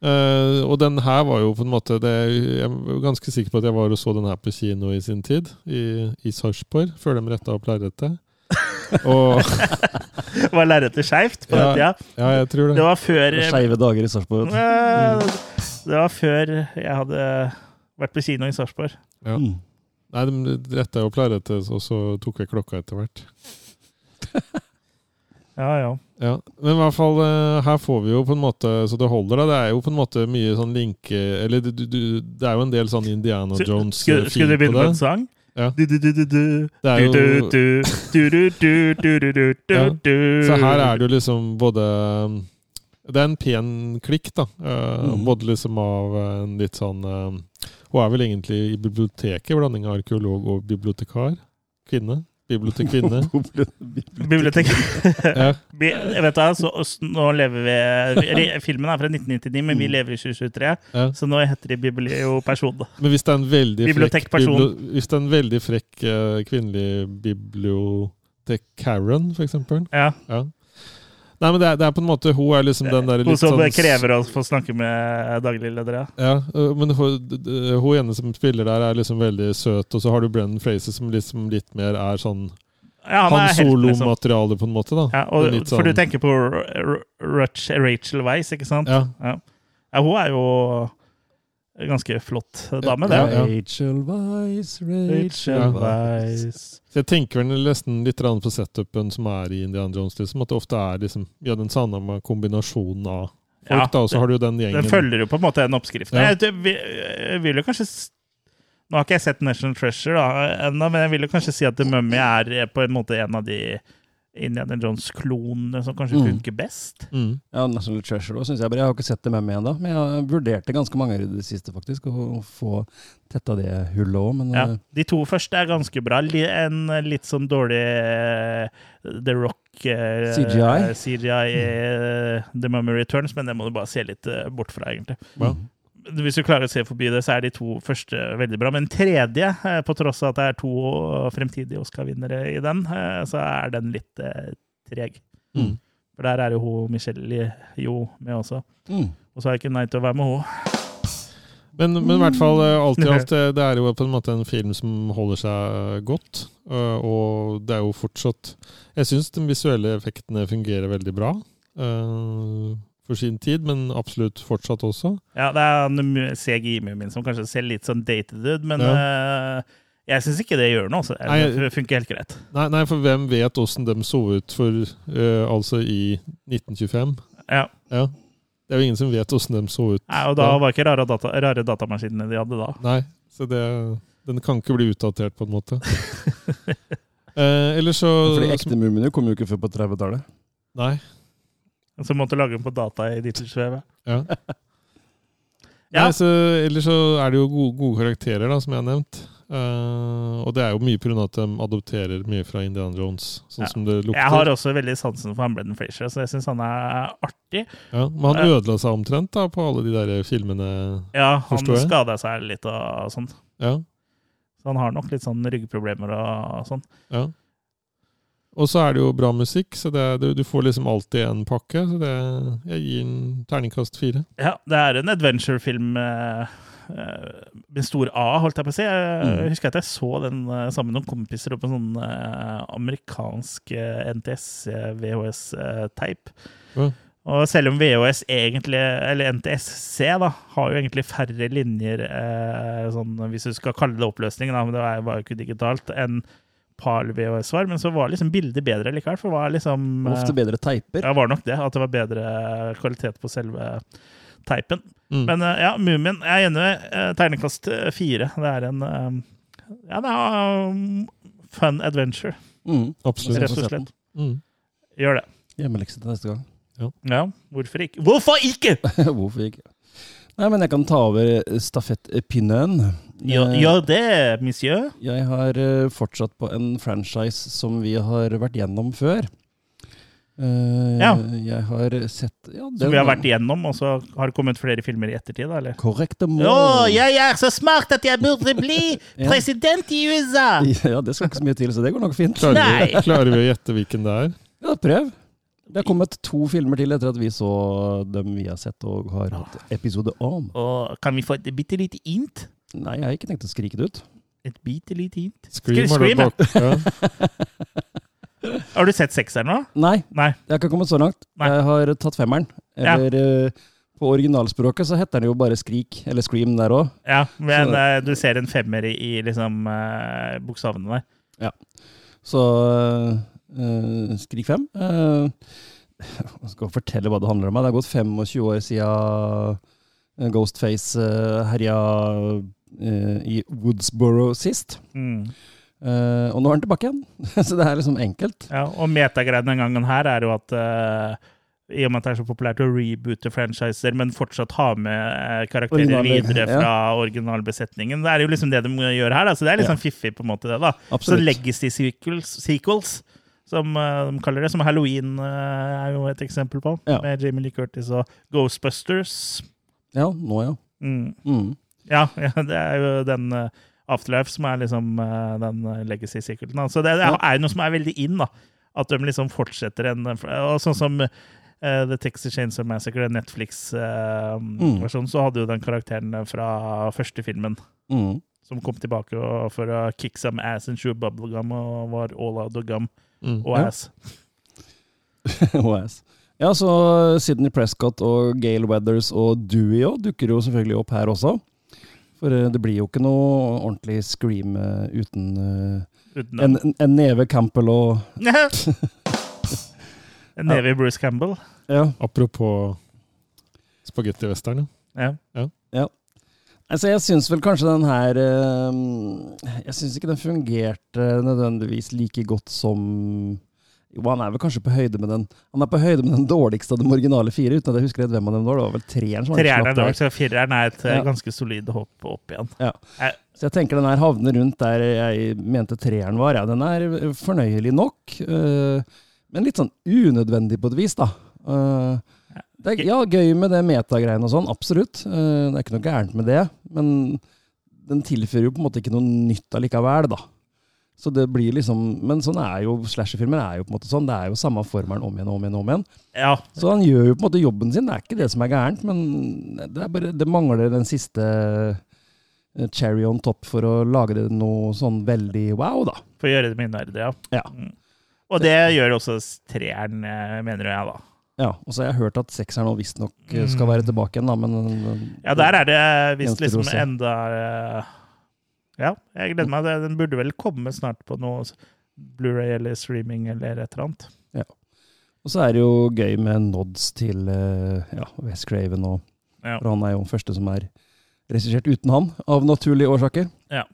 Uh, og den her var jo på en måte det, Jeg er ganske sikker på at jeg var og så den her på kino i sin tid, i, i Sarpsborg, før de retta opp lerretet. Og Var lerretet skeivt på den tida? Ja, ja, jeg tror Det det. var før Skeive dager i Sarpsborg. Eh, Det var før jeg hadde vært på kino i Sarpsborg. Ja. Mm. Nei, de retta opp lerretet, og så tok jeg klokka etter hvert. Ja, ja. Ja, men i hvert fall eh, her får vi jo på en måte Så det holder, da. Det er jo på en måte mye sånn linke Eller du, du, det er jo en del sånn Indiana Skulle- Jones Skulle, skulle du begynne på med en sang? Så her er det jo liksom både um, Det er en pen klikk, da. Eh, både liksom av en litt sånn um, Hun er vel egentlig i biblioteket, blanding av arkeolog og bibliotekar. Kvinne. Bibliotekkvinne. Bibliotek. ja. Vet da, så, nå lever vi re- Filmen er fra 1999, men vi lever i 2023, Ja. så nå heter de biblioperson. Men hvis det er en veldig frekk, Bibliotekperson. bibli- hvis det er en veldig frekk eh, kvinnelig bibliotek-Karen, for eksempel Ja. ja. Nei, men det er, det er på en måte Hun er liksom den der Hun som sånn krever å få snakke med daglig leder, ja. Ja, men hun, hun ene som spiller der, er liksom veldig søt, og så har du Brennan Fraser som liksom litt mer er sånn ja han Han er helt, liksom. på en måte, da. Ja, og, er For du sånn- tenker på Rachel Weiss, ikke sant? Ja. Ja. hun er jo ganske flott dame, det. Ja, ja. Rachel Weiss, Rachel Wise. Så jeg tenker vel nesten litt på setupen som er i Indiana Jones, liksom, at det ofte er liksom, ja, den samme kombinasjonen av folk, Ja, da, og så har du jo den gjengen Den følger jo på en måte en oppskrift. Ja. Jeg, jeg, jeg vil jo kanskje Nå har ikke jeg sett National Treasure da, ennå, men jeg vil jo kanskje si at The Mummy er på en måte en av de Indiana Jones-klonene som kanskje Mm. funker best. mm. Ja, National Treasure òg, syns jeg. bare. Jeg har ikke sett det med meg ennå, men jeg vurderte ganske mange i det siste, faktisk, å få tetta det hullet òg, men Ja. eh, De to første er ganske bra. En litt sånn dårlig eh, The Rock eh, CGI? CGI mm. The Mummy Returns, men det må du bare se litt bort fra, egentlig. Ja. Hvis du klarer å se forbi det, så er de to første veldig bra. Men tredje, eh, på tross av at det er to fremtidige Oscar-vinnere i den, eh, så er den litt eh, treg. Mm. For der er jo hun Michelle Jo med også. Mm. Og så har jeg ikke nei til å være med henne. Men, men i hvert fall, alt i alt, det er jo på en måte en film som holder seg godt. Og det er jo fortsatt Jeg syns de visuelle effektene fungerer veldig bra for sin tid, men absolutt fortsatt også. Ja, det er en mu- CGI-mumien som kanskje ser litt sånn dated ut, men eh, jeg syns ikke det gjør noe. Altså. Det funker helt greit. Nei, nei, for hvem vet åssen de så ut for uh, altså i 1925? Ja. Ja. Det er jo ingen som vet åssen de så ut. Nei, og da Ja. var ikke rare, data, rare datamaskinene de hadde da. Nei, så det, den kan ikke bli utdatert, på en måte. eh, eller så For de ekte mumiene kom jo ikke før på 30-tallet. Nei. Så måtte lage den på data i Dittersvevet. Ja. Ja. Nei, så, ellers så er det jo gode, gode karakterer, da, som jeg har nevnt. Uh, og det er jo mye pga. at de adopterer mye fra Indiana Jones, sånn Ja. som det lukter. Jeg har også veldig sansen for han Brendan Frazier, så jeg syns han er artig. ja, men han ødela seg omtrent da, på alle de der filmene. Ja, han skada seg litt og sånn. Ja, Så han har nok litt sånn ryggproblemer og sånn. ja. Og så er det jo bra musikk, så det, du, du får liksom alltid en pakke. Så det, jeg gir en terningkast fire. Ja, det er en adventure-film med eh, med stor A, holdt jeg på å si. Jeg Mm. husker at jeg så den uh, sammen med noen kompiser på en sånn uh, amerikansk eh, NTS-VHS-teip. Ja. eh, Og selv om VHS egentlig, eller NTSC, da, har jo egentlig færre linjer, eh, sånn, hvis du skal kalle det oppløsning, da, men det var jo ikke digitalt, enn PAL VHS var, men så var liksom bildet bedre likevel, for det var liksom... eh, Ofte bedre teiper. ja, var nok det. At det var bedre kvalitet på selve teipen. Mm. Men eh, ja, Mumien Jeg er enig med eh, tegnekast eh, fire. Det er en eh, Ja, det er um, fun adventure, Mm. Absolutt. rett og slett. Mm. Gjør det. Hjemmelekse til neste gang. Ja, hvorfor ikke? Hvorfor ikke?! Hvorfor ikke? Nei, men jeg kan ta over stafettpinnen. Gjør, Eh, gjør det, monsieur. Jeg har eh, fortsatt på en franchise som vi har vært gjennom før. Uh, Ja. Jeg har sett ja, Som vi har vært igjennom, og så har det kommet flere filmer i ettertid, eller? Korrekte mål. Å, jeg er så smart at jeg burde bli Ja. president i USA! Ja, det skal ikke så mye til, så det går nok fint. Klarer, vi, klarer vi å gjette hvilken det er? Ja, prøv. Det har kommet to filmer til etter at vi så dem vi har sett og har hatt episode om. Og kan vi få et bitte lite int? Nei, jeg har ikke tenkt å skrike det ut. Et bitte lite hint. Scream, har Scream, ja. Har du sett sekseren nå? Nei, Nei. jeg har ikke kommet så langt. Nei. Jeg har tatt femmeren. Eller ja. på originalspråket så heter den jo bare Skrik, eller Scream der òg. Ja, men Så- eh, du ser en femmer i, i liksom uh, bokstavene der. Ja. Så uh, eh, Skrik 5. uh, jeg skal fortelle hva det handler om. Det har gått 25 år siden eh, Ghostface uh, herja eh, i Woodsboro sist. Mm. Uh, og nå er han tilbake igjen. Så det er liksom enkelt. Ja, og metagreien den gangen her er jo at uh, i og med at det er så populært å reboote franchiser, men fortsatt ha med eh, karakterer Originale, videre ja. fra originalbesetningen. Det er jo liksom det de gjør her. da, så Det er litt sånn fiffig, på en måte. det da. Så legges legacy sequels, sequels som uh, de kaller det, som Halloween eh, er jo et eksempel på, Ja. med Jamie Lee Curtis og Ghostbusters. Ja, nå ja. Mm. Mm. Ja, ja, det er jo den eh, Afterlife som er liksom eh, den eh, legacy sequelen. da. Så det, det er jo noe som er veldig in, da. At de liksom fortsetter en og Sånn som uh, The Texas Chainsaw Massacre, Netflix-versjonen, så hadde jo den karakteren fra første filmen Mm. som kom tilbake for å kick some ass and chew bubblegum og var all out of gum Mm. og Ja. ass. Ja, så Sydney Prescott og Gale Weathers og Dewey òg dukker jo selvfølgelig opp her også. For eh, det blir jo ikke noe ordentlig scream eh, uten eh, Uten en, en, neve Campbell og En neve ja. Bruce Campbell. Ja. Apropos spagettivestern, ja. Ja. Altså, jeg syns vel kanskje den her Jeg syns ikke den fungerte nødvendigvis like godt som Jo, han er vel kanskje på høyde med den Han er på høyde med den dårligste av de originale fire, uten at jeg husker rett hvem av dem var. Det var vel treeren som Treeren er dårlig, så fireren er et eh, Ja. ganske solid hopp opp igjen. Ja. Så jeg tenker den her havner rundt der jeg mente treeren var. Ja, den er fornøyelig nok, men litt sånn unødvendig på et vis, da. Det er ja, gøy med det metagreiene og sånn, absolutt. Det er ikke noe gærent med det, men den tilfører jo på en måte ikke noe nytt allikevel, da. Så det blir liksom Men sånn er jo slasherfilmer er jo på en måte sånn. Det er jo samme formelen om igjen og om igjen. om igjen. Ja, Så han gjør jo på en måte jobben sin, det er ikke det som er gærent, men det, bare, det mangler den siste eh, cherry on top for å lage det noe sånn veldig wow, da. for å gjøre det minneverdig, ja. Ja. Mm. Og det gjør også treeren, eh, mener jeg, da. Ja, Og så har jeg hørt at sekseren visstnok eh, Mm. skal være tilbake igjen, da, men Ja, der er det visst liksom enda Ja, jeg gleder meg. Den burde vel komme snart på noe Blu-ray eller streaming eller et eller annet. Ja. Og så er det jo gøy med nods til eh, ja, Wes Craven, og, Ja. for han er jo den første som er regissert uten han, av naturlige årsaker. Ja.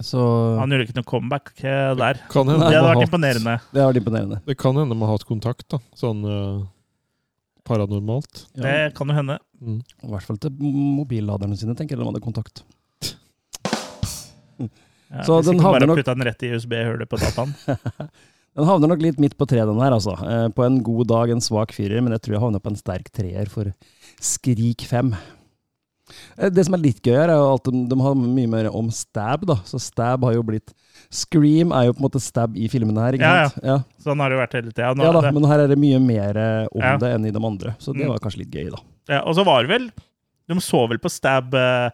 Så Han gjorde ikke noe comeback der. Kan hende Det hadde vært imponerende. det har vært imponerende. Det kan hende man har hatt kontakt, da. Sånn uh, paranormalt. Ja. Det kan jo hende. Mm. I hvert fall til mobilladerne sine, tenker jeg de hadde kontakt. Ja, Så den havner nok- putta den rett i USB-hullet på dataen. Den havner nok litt midt på treet, den her, altså. Eh, På en god dag en svak firer, men jeg tror jeg havner på en sterk treer for Skrik 5. Eh, Det som er litt gøy her, er jo at de, de har mye mer om stab, da. Så stab har jo blitt Scream er jo på en måte stab i filmene her, ikke Ja, ja. sant? Ja, Sånn har det jo vært hele tida. Ja da, det- men her er det mye mer eh, om Ja. det enn i de andre. Så det Mm. var kanskje litt gøy, da. Ja, og så var det vel De så vel på Stab eh,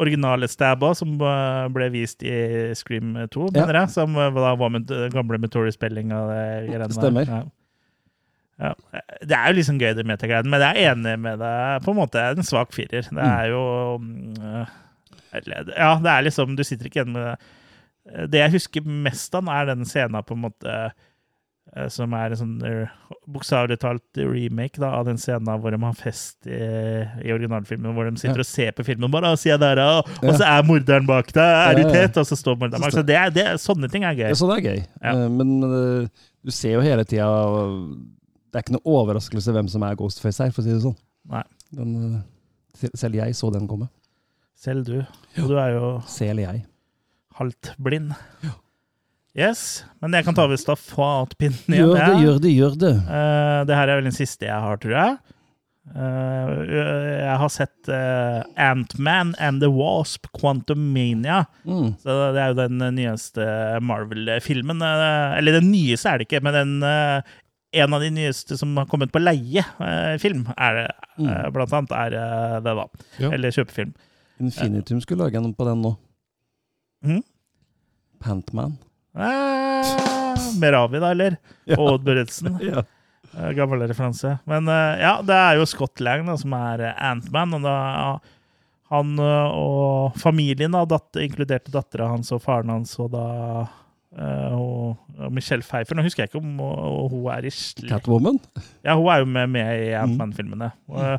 originale stabba som eh, ble vist i Scream 2, Ja. mener jeg. Som eh, da var med gamle med der. Stemmer. Ja. Ja. Det er jo liksom gøy, det metagreiene, men jeg er enig med deg. På en måte en svak firer. Det er jo mm, eh, eller, Ja, det er liksom Du sitter ikke igjen med det. Det jeg husker mest av, er den scenen på en måte eh, som er en sånn eh, bokstavelig talt remake da, av den scenen hvor de har fest i, i originalfilmen, hvor de sitter Ja. og ser på filmen bare, og sier der, ja. og så er morderen bak deg, er du Ja, ja. tett? Og så står morderen bak. Så det er, det, sånne ting er gøy. Ja, så det er gøy. Ja. Eh, Men eh, du ser jo hele tida Det er ikke noe overraskelse hvem som er Ghostface her, for å si det sånn. Nei. Den, eh, selv jeg så den komme. Selv du. Og du er jo Selv jeg. halvt blind. Yes, men jeg kan ta over stafettpinnen igjen. Gjør det, gjør det, gjør det. Uh, det her er vel den siste jeg har, tror jeg. Uh, jeg har sett uh, Ant-Man and the Wasp, Quantumania. Mm. Så det er jo den nyeste Marvel-filmen. Uh, Eller den nyeste er det ikke, men den, en av de nyeste som har kommet på leie-film, er det, Mm. blant annet, er det, da. Ja. Eller kjøpefilm. Infinitum skulle lage en på den nå. Mm? Pantman. Eh, Meravi, da, eller? Ja. Odd Børretzen. Ja. Eh, Gammel referanse. Men eh, ja, det er jo Scott Lang da, som er Antman. Ant-Man. Og da, han eh, og familien, da, datt, inkluderte dattera hans og faren hans, og da eh, og, og Michelle Pfeiffer. Nå husker jeg ikke om og, hun er i Catwoman? Ja, hun er jo med, med i Ant-Man-filmene. Mm.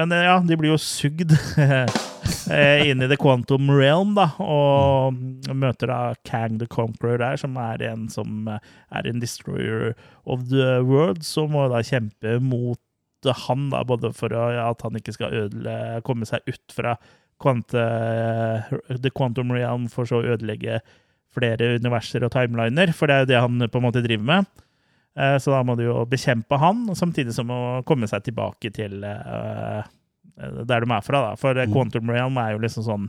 Men eh, ja, de blir jo sugd eh, inn i The Quantum Realm, da, og møter da Kang the Conqueror der, som er en som eh, er en destroyer of the world, som må da kjempe mot han, da, både for at han ikke skal ødele, komme seg ut fra quanta, The Quantum Realm, for så å ødelegge flere universer og timeliner, for det er jo det han på en måte driver med. Eh, Så da må du jo bekjempe han, samtidig som å komme seg tilbake til eh, der de er fra. da. For eh, Quantum Realm er jo liksom sånn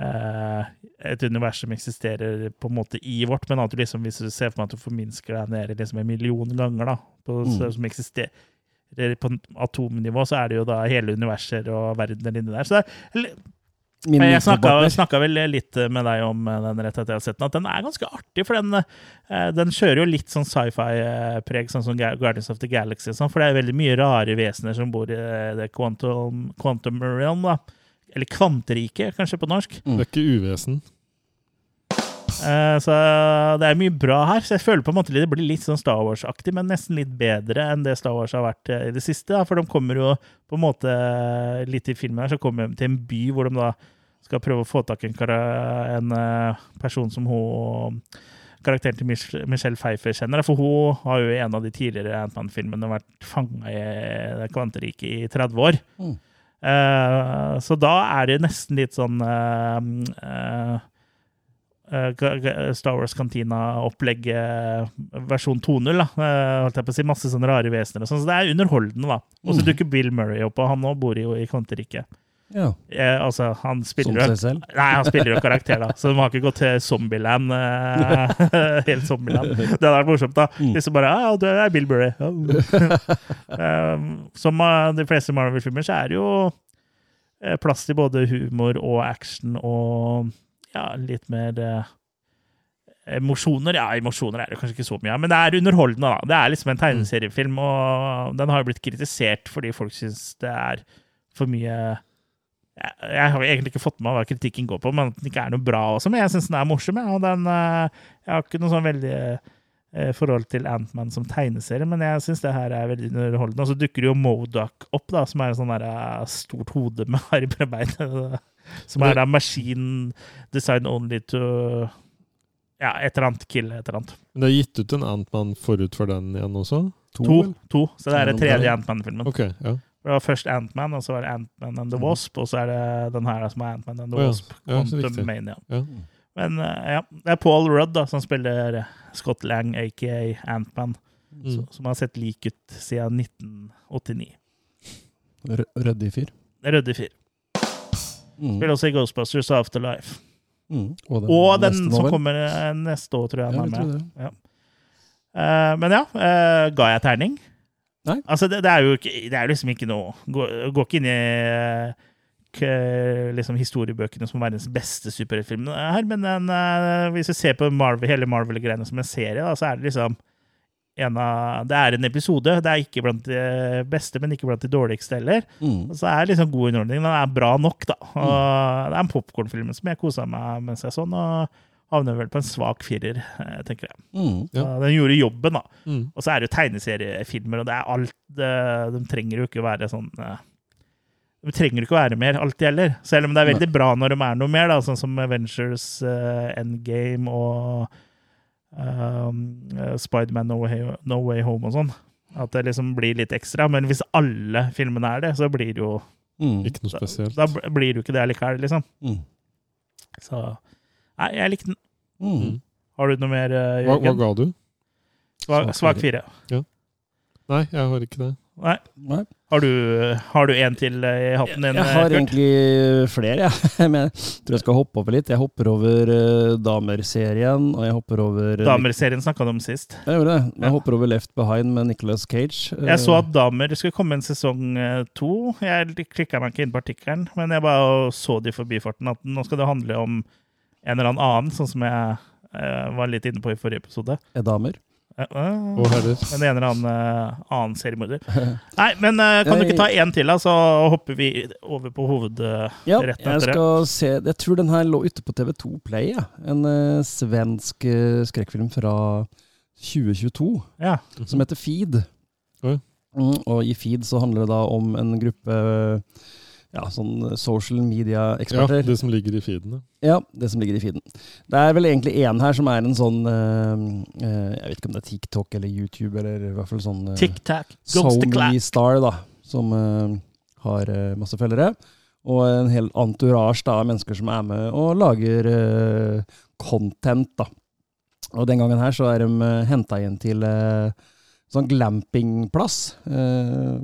eh, et univers som eksisterer på en måte i vårt, men at du liksom, hvis du ser for deg at du forminsker deg ned liksom en million ganger, da, på, som eksisterer på atomnivå, så er det jo da hele universer og verdener inni der. Så det er, Min jeg snakka, vel litt med deg om eh, den rett etter jeg har sett den, at den er ganske artig. For den, eh, den kjører jo litt sånn sci-fi-preg, sånn som Guardians of the Galaxy. Sånn, for det er veldig mye rare vesener som bor i eh, det quantum, quantum realm. da. Eller kvanteriket, kanskje på norsk. Det er ikke uvesen. Eh, Så det er mye bra her. Så jeg føler på en måte det blir litt sånn Star Wars-aktig, men nesten litt bedre enn det Star Wars har vært eh, i det siste. da, For de kommer jo på en måte litt i filmen her, så kommer de til en by hvor de da skal prøve å få tak i en, en eh, person som hun Karakteren til Michelle Pfeiffer kjenner. For hun har jo i en av de tidligere Ant-Man-filmene vært fanga i kvanteriket i 30 år. Mm. Uh, så da er det nesten litt sånn eh, eh, eh, Ga- Ga- Star Wars Cantina-opplegg eh, versjon 2.0. da. Eh, holdt jeg på å si, Masse sånne rare vesener. og sånn, Så det er underholdende, da. Og så Mm. dukker Bill Murray opp, og han nå bor jo i kvanteriket. Ja, Eh, altså, han spiller jo seg selv. Nei, han spiller jo karakter, da. Så de har ikke gått til Zombieland. eh, helt Zombieland. Det hadde vært morsomt, da. Mm. Hvis du bare Ja, du er Bill Murray. Um, som uh, de fleste Marvel-filmer, så er det jo eh, plass til både humor og action og ja, litt mer eh, Emosjoner? Ja, emosjoner er det kanskje ikke så mye av, men det er underholdende. da. Det er liksom en tegneseriefilm, og den har jo blitt kritisert fordi folk syns det er for mye jeg, jeg har egentlig ikke fått med meg hva kritikken går på, men at den ikke er noe bra også. Men jeg syns den er morsom. jeg, Og den, eh, jeg har ikke noe sånn veldig forhold til Ant-Man som tegneserie, men jeg syns det her er veldig underholdende. Og så dukker jo Modoc opp, da, som er en sånn der, eh, stort hode med armbein. Som er da maskin designed only to Ja, et eller annet. Kill et eller annet. Men det er gitt ut en Ant-Man forut for den igjen også? To, To. to så det er den tredje Ja. Ant-Man-filmen. Ok, ja. Det var først Ant-Man, og så var det Ant-Man and the Wasp, og så er det den her som er Ant-Man and the ja. Wasp. Ja, så Quantum. Mania. ja. Men eh, ja, det er Paul Rudd da, som spiller eh, Scott Lang, aka Ant-Man, Mm. som har sett lik ut siden 1989. Rø- Ryddig fyr. Rødde fyr. Mm. Spiller også i Ghostbusters Afterlife. Mm. Og den, Og den som kommer eh, neste år, tror jeg. Ja, jeg tror med. det. Eh, men ja, uh, ga jeg terning? Nei. Altså, det, det er jo ikke, det er liksom ikke noe Går, går ikke inn i k, liksom historiebøkene som verdens beste superheltfilm her, men den, eh, hvis vi ser på Marvel, hele Marvel-greiene som en serie, da, så er det liksom en av, Det er en episode. Det er ikke blant de beste, men ikke blant de dårligste heller. Mm. Så det er liksom god underholdning. Den er bra nok, da. Og Det er en popkornfilm som jeg kosa meg mens jeg så den, og havner vel på en svak firer, eh, tenker jeg. Mm. Ja. Den gjorde jobben, da. Mm. Og så er det jo tegneseriefilmer, og det er alt De trenger jo ikke å være sånn eh, trenger ikke å være mer, alt gjelder. Selv om det er veldig bra når de er noe mer, da, sånn som Avengers uh, Endgame og um, eh, Spiderman no, Way- no Way Home og sånn. At det liksom blir litt ekstra. Men hvis alle filmene er det, så blir det jo Mm. Ikke noe spesielt. Da da blir det jo ikke det allikevel, liksom. Mm. Så Nei, jeg likte den. Mm. Har du noe mer, Jørgen? Hva, hva ga du? Svak, Svak fire. Ja. Nei, jeg har ikke det. Nei. Nei. Har du, har du en til eh, i hatten din? Jeg har Kurt? egentlig flere, jeg. Men jeg tror jeg skal hoppe over litt. Jeg hopper over uh, Damer-serien, og jeg hopper over Damer-serien snakka du om sist. Jeg gjorde det. Jeg Ja. hopper over Left Behind med Nicolas Cage. Jeg så at Damer skulle komme en sesong eh, to. Jeg klikka meg ikke inn på artikkelen, men jeg bare så det i forbifarten at nå skal det handle om en eller annen sånn som jeg eh, var litt inne på i forrige episode. er damer. Herrer. En eller annen, uh, annen seriemorder. Nei, men uh, kan du ikke ta én til, da, så hopper vi over på hovedretten? Ja, jeg etter det. skal se Jeg tror den her lå ute på TV2 Play. Ja. En eh, svensk skrekkfilm fra 2022 Ja. som heter Feed. Mm. Mm, og i Feed så handler det da om en gruppe ja, sånn social media-eksperter. Ja, det som ligger i feeden. Ja, det som ligger i feeden. Det er vel egentlig én her som er en sånn eh, eh, Jeg vet ikke om det er TikTok eller YouTube, eller i hvert fall sånn uh, Tic-tac, goes the clap. Somi Star, da, som eh, har eh, masse følgere. Og en hel entourage da, av mennesker som er med og lager eh, content. da. Og den gangen her så er de uh, henta inn til uh, sånn glampingplass. eh,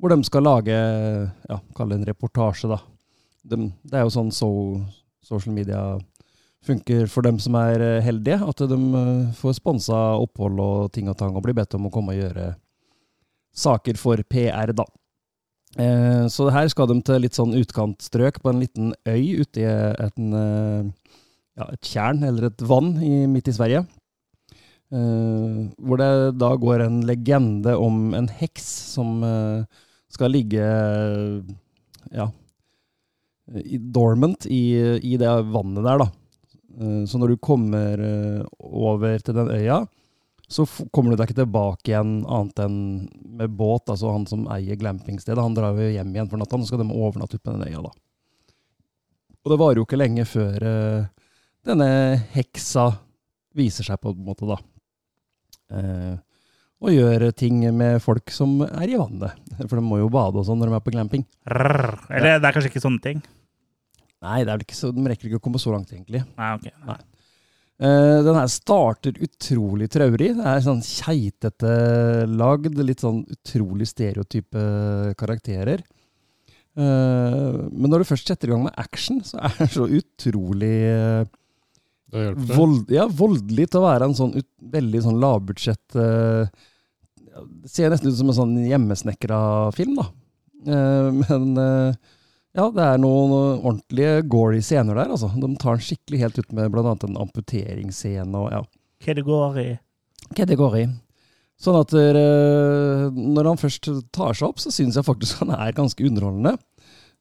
hvor de skal lage ja, Kall det en reportasje, da. De, det er jo sånn so, social media funker for dem som er eh, heldige. At de eh, får sponsa opphold og ting og tang, og blir bedt om å komme og gjøre saker for PR, da. Eh, så her skal de til litt sånn utkantstrøk på en liten øy ute i en, eh, ja, et tjern, eller et vann, i, midt i Sverige. Eh, hvor det da går en legende om en heks som uh, skal ligge ja, i dormant i, i det vannet der, da. Eh, Så når du kommer over til den øya, så kommer du deg ikke tilbake igjen annet enn med båt. Altså han som eier glampingstedet, han drar jo hjem igjen for natta. så skal de overnatte ute på den øya, da. Og det varer jo ikke lenge før denne heksa viser seg, på en måte, da. Eh, og gjør ting med folk som er i vannet. For de må jo bade og sånn når de er på glamping. Eller det er kanskje ikke sånne ting? Nei, det er vel ikke så, de rekker ikke å komme så langt, egentlig. Nei, ok. Uh, den her starter utrolig traurig. Det er sånn keitete lagd, litt sånn utrolig stereotype karakterer. Uh, men når du først setter i gang med action, så er det så utrolig eh, Hjelper det. vold, ja, voldelig til å være en sånn ut, veldig sånn lavbudsjett eh, Det ser nesten ut som en sånn hjemmesnekra film, da. Eh, men eh, ja, det er noen ordentlige gory scener der, altså. De tar den skikkelig helt ut med annet en amputeringsscene og ja. Kategori. det går i? Hva det går i. Sånn at eh, når han først tar seg opp, så syns jeg faktisk han er ganske underholdende.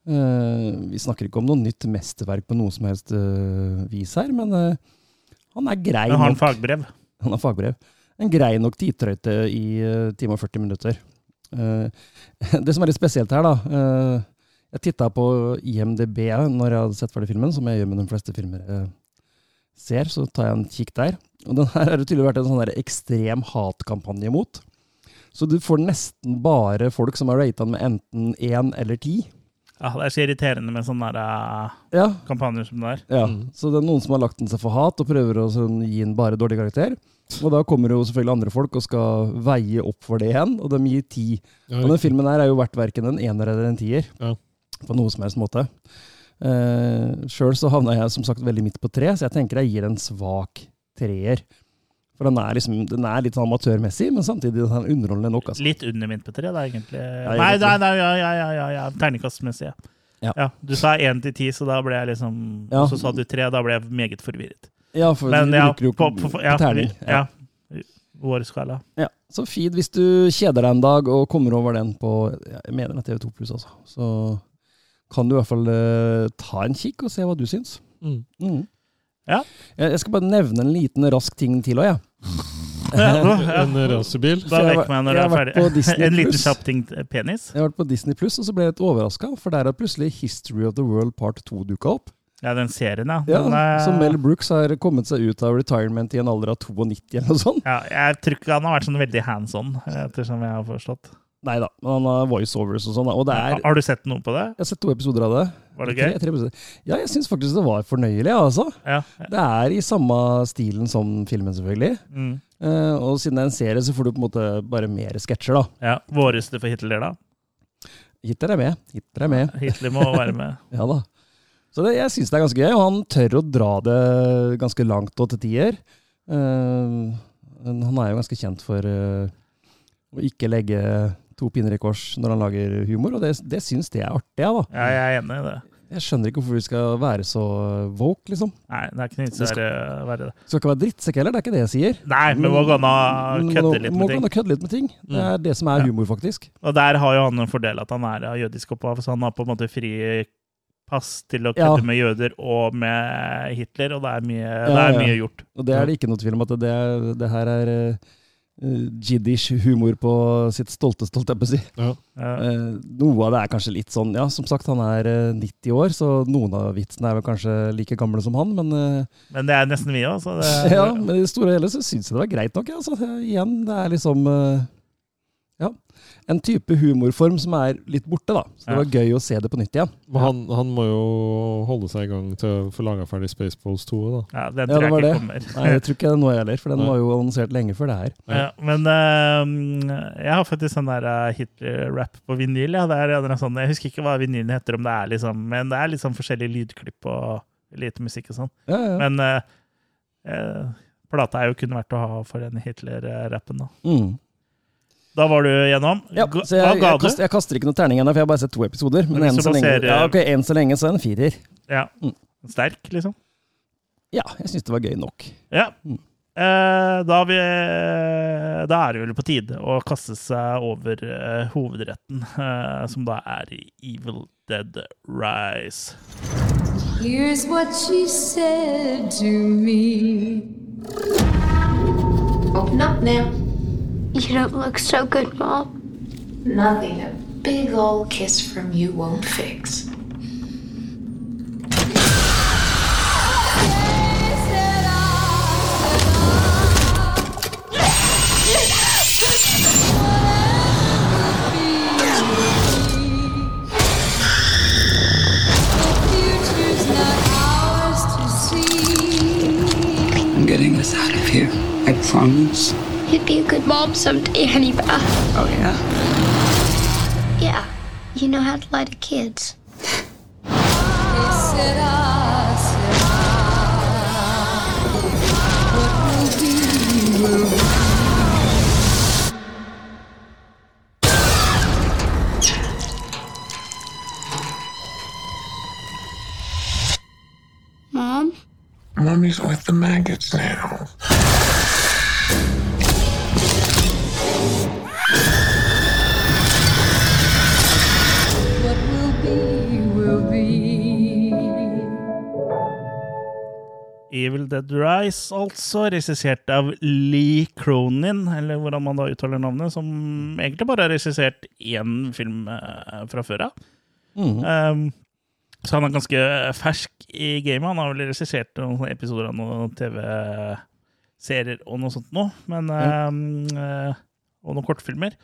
Eh, vi snakker ikke om noe nytt mesterverk på noe som helst eh, vis her, men eh, han er grei nok. Men har han fagbrev? Han har fagbrev. En grei nok tidtrøyte i uh, time og 40 minutter. Det som er litt spesielt her, da Jeg titta på IMDb når jeg hadde sett ferdig filmen, som jeg gjør med de fleste filmer jeg ser. Så tar jeg en kikk der. Og den her har det tydeligvis vært en sånn der ekstrem hatkampanje mot. Så du får nesten bare folk som har rata den med enten én eller ti. Ja, det er så irriterende med sånne der, uh, Ja, kampanjer som det er. ja. Mm. Så det er noen som har lagt den seg for hat og prøver å sånn, gi den bare dårlig karakter. Og da kommer jo selvfølgelig andre folk og skal veie opp for det igjen, og de gir ti. Ja, Og den filmen her er jo verdt verken en ener eller en tier. Ja. På noe som helst måte. Uh, Sjøl så havna jeg som sagt veldig midt på tre, så jeg tenker jeg gir en svak treer. For den er, liksom, den er litt sånn amatørmessig, men samtidig den er underholdende nok. Altså. Litt under min P3, det er egentlig Ja, Nei, nei, nei ja, ja, ja, ja, ja. terningkastmessig. Ja. Ja. Ja, du sa én til ti, så da ble jeg liksom Ja. Og så sa du tre, da ble jeg meget forvirret. Ja, for Men vi ja, bruker jo på, på, på, ja, terning. Ja. Vår skala. Ja, så feed hvis du kjeder deg en dag og kommer over den på Jeg mener det er TV2 pluss, altså. Så kan du i hvert fall uh, ta en kikk og se hva du syns. Mm. Mm. Ja. Jeg, jeg skal bare nevne en liten rask ting til òg, jeg. En racerbil. Da vekk meg når du er ferdig. en liten kjapp ting. Penis? Jeg har vært på Disney Pluss, og så ble jeg litt overraska, for der har plutselig History of the World Part 2 dukka opp. Ja, den serien, ja. Ja, Den er- Så Mel Brooks har kommet seg ut av retirement i en alder av 92 eller noe sånt. ja, jeg tror ikke han har vært sånn veldig hands on, ettersom jeg har forstått. Nei da, men han har voiceovers og sånn. Og det er Har du sett noe på det? Jeg har sett to episoder av det. Var det gøy? tre tre Ja, jeg syns faktisk det var fornøyelig, altså. Ja. Det er i samme stilen som filmen, selvfølgelig. Mm. Uh, og siden det er en serie, så får du på en måte bare mer sketsjer, da. ja. Våreste for Hitler, da? Hitler er med. Hitler er med. Hitler må være med. Ja da. Så det, jeg syns det er ganske gøy, og han tør å dra det ganske langt og til tider. Uh, han er jo ganske kjent for uh, å ikke legge to pinner i kors når han lager humor, og det, det syns det er artig, da. Ja, jeg er enig i det. Jeg skjønner ikke hvorfor vi skal være så woke, liksom. Nei, det er ikke noe skal- være, det. Skal ikke være drittsekk heller, det er ikke det jeg sier. Nei, men må gå an å kødde kødde med litt må gå ting. an å kødde litt med ting. Det er det som er Ja. humor, faktisk. Og der har jo han en fordel at han er av jødisk opphav, så han har på en måte fri pass til å kødde Ja. med jøder og med Hitler, og det er mye, det er ja. mye gjort. Og det er det ikke noe tvil om at det, det her er uh, jiddish humor på sitt stolte, holdt jeg på å si. Ja. Ja. Eh, noe av det er kanskje litt sånn Ja, som sagt, han er eh, 90 år, så noen av vitsene er vel kanskje like gamle som han, men eh, Men det er nesten vi òg, så det Ja, men i det store og hele så syns jeg det var greit nok. ja, Altså. Igjen, det er liksom eh, Ja. En type humorform som er litt borte, da. Så det Ja. var gøy å se det på nytt igjen. Men han, han må jo holde seg i gang til å få laga ferdig Spaceballs 2. Da. Ja, den Ja, tror det var jeg det. ikke kommer. Nei, jeg tror ikke det nå heller, for den Nei. var jo annonsert lenge før det her. Ja, men uh, jeg har faktisk sånn der eh, Hitler-rap på vinyl. Ja. Det er, sånn, jeg husker ikke hva vinylen heter, om det er liksom, men det er litt sånn forskjellige lydklipp og lite musikk og sånn. Ja, ja. Men uh, eh, plata er jo kun verdt å ha for den Hitler-rappen. Da. Mm. Da var du gjennom. ja så jeg, Hva ga jeg, kaster, jeg kaster ikke noen terning ennå, for jeg har bare sett to episoder. Men enn så, lenge, ja, okay, enn så lenge så er det en firer. Ja. Mm. Sterk, liksom. Ja, jeg syns det var gøy nok. Ja. Mm. Eh, da, vi, da er det vel på tide å kaste seg over eh, hovedretten, eh, som da er Evil Dead Rise. Here's what she said to me. Open up now. You don't look so good, Mom. Nothing a big old kiss from you won't fix. Future's not ours to see. I'm getting us out of here. I promise. You'd be a good mom someday, Honeybeth. Uh, oh, yeah? Yeah, you know how to lie to kids. They said, I said, what will be, will be. Mom? Mommy's with the maggots now. Evil Dead Rise, altså, regissert av Lee Cronin, eller hvordan man da uttaler navnet, som egentlig bare har regissert én film eh, fra før av. Mm. Um, så han er ganske fersk i gamet. Han har vel regissert noen episoder av noen TV-serier og noe sånt noe. Men, um, eh, og noen kortfilmer.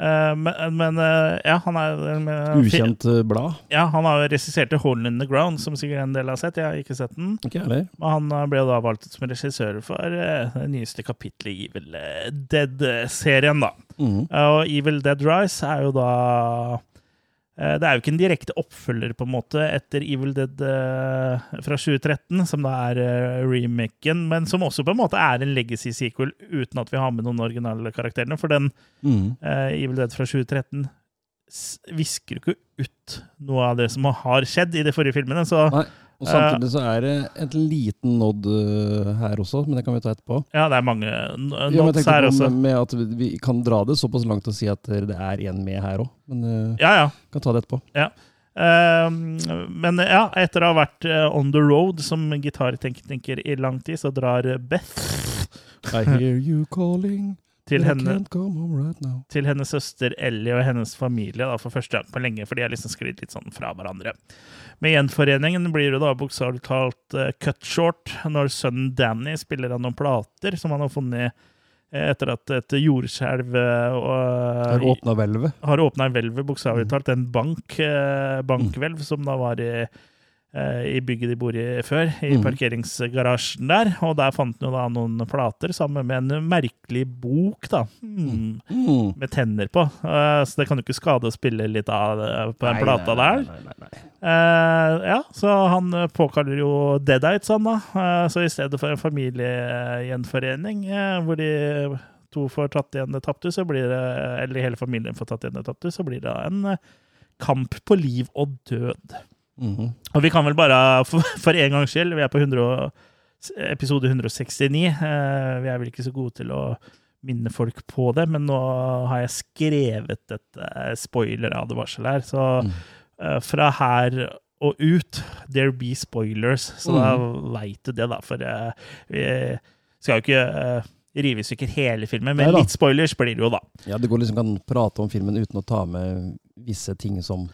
Eh, men men eh, ja, han er med, Ukjent eh, blad. Ja, han har jo regissert Hole in the Ground, som sikkert en del har sett. Jeg har ikke sett den. Ikke heller. Og han eh, ble jo da valgt som regissør for eh, det nyeste kapittelet i Evil eh, Dead-serien, da. Eh, Og Evil Dead Rise er jo da eh, Det er jo ikke en direkte oppfølger, på en måte, etter Evil Dead eh, fra 2013, som da er eh, remaken, men som også på en måte er en legacy sequel, uten at vi har med noen originale karakterene. For den eh, Evil Dead fra 2013 visker jo ikke ut noe av det som har skjedd i de forrige filmene. Så Nei. Og samtidig så er det et liten nod eh, her også, men det kan vi ta etterpå. ja, det er mange nods Ja, her også. med, at vi, kan dra det såpass langt og si at det er en med her òg. Men vi Ja, ja. kan ta det etterpå. Ehm, men ja, etter å ha vært eh, on the road som gitartenker i lang tid, så drar Beth I hear you calling, til henne right til hennes søster Ellie og hennes familie da, for første gang på lenge, for de har liksom sklidd litt sånn fra hverandre. Med gjenforeningen blir det da bokstavelig talt uh, cut short når sønnen Danny spiller av noen plater som han har funnet eh, etter at et jordskjelv eh, og- åpna hvelvet. har åpna hvelvet, bokstavelig talt. En bank, bankhvelv, som da var i, i bygget de bor i før, i mm. parkeringsgarasjen der. Og der fant han jo da noen plater sammen med en merkelig bok, da. Mm. Mm. Med tenner på. Eh, så det kan jo ikke skade å spille litt av på den Nei, plata der. nei, nei. Eh, ja, så han eh, påkaller jo Deadites, han da. Eh, så i stedet for en familiegjenforening eh, hvor de to får tatt igjen det tapte, så blir det, eller hele familien får tatt igjen det tapte, så blir det en eh, kamp på liv og død. Mhm. Og vi kan vel bare, for, for en gangs skyld, vi er på 100, episode 169. eh, vi er vel ikke så gode til å minne folk på det, men nå har jeg skrevet et eh, spoiler-advarsel her. Så Mm. eh, fra her og ut, there be spoilers. Så da veit du det, da. For vi skal jo ikke uh, rive i stykker hele filmen, men litt spoilers blir det jo, da. Ja, det går liksom kan prate om filmen uten å ta med visse ting som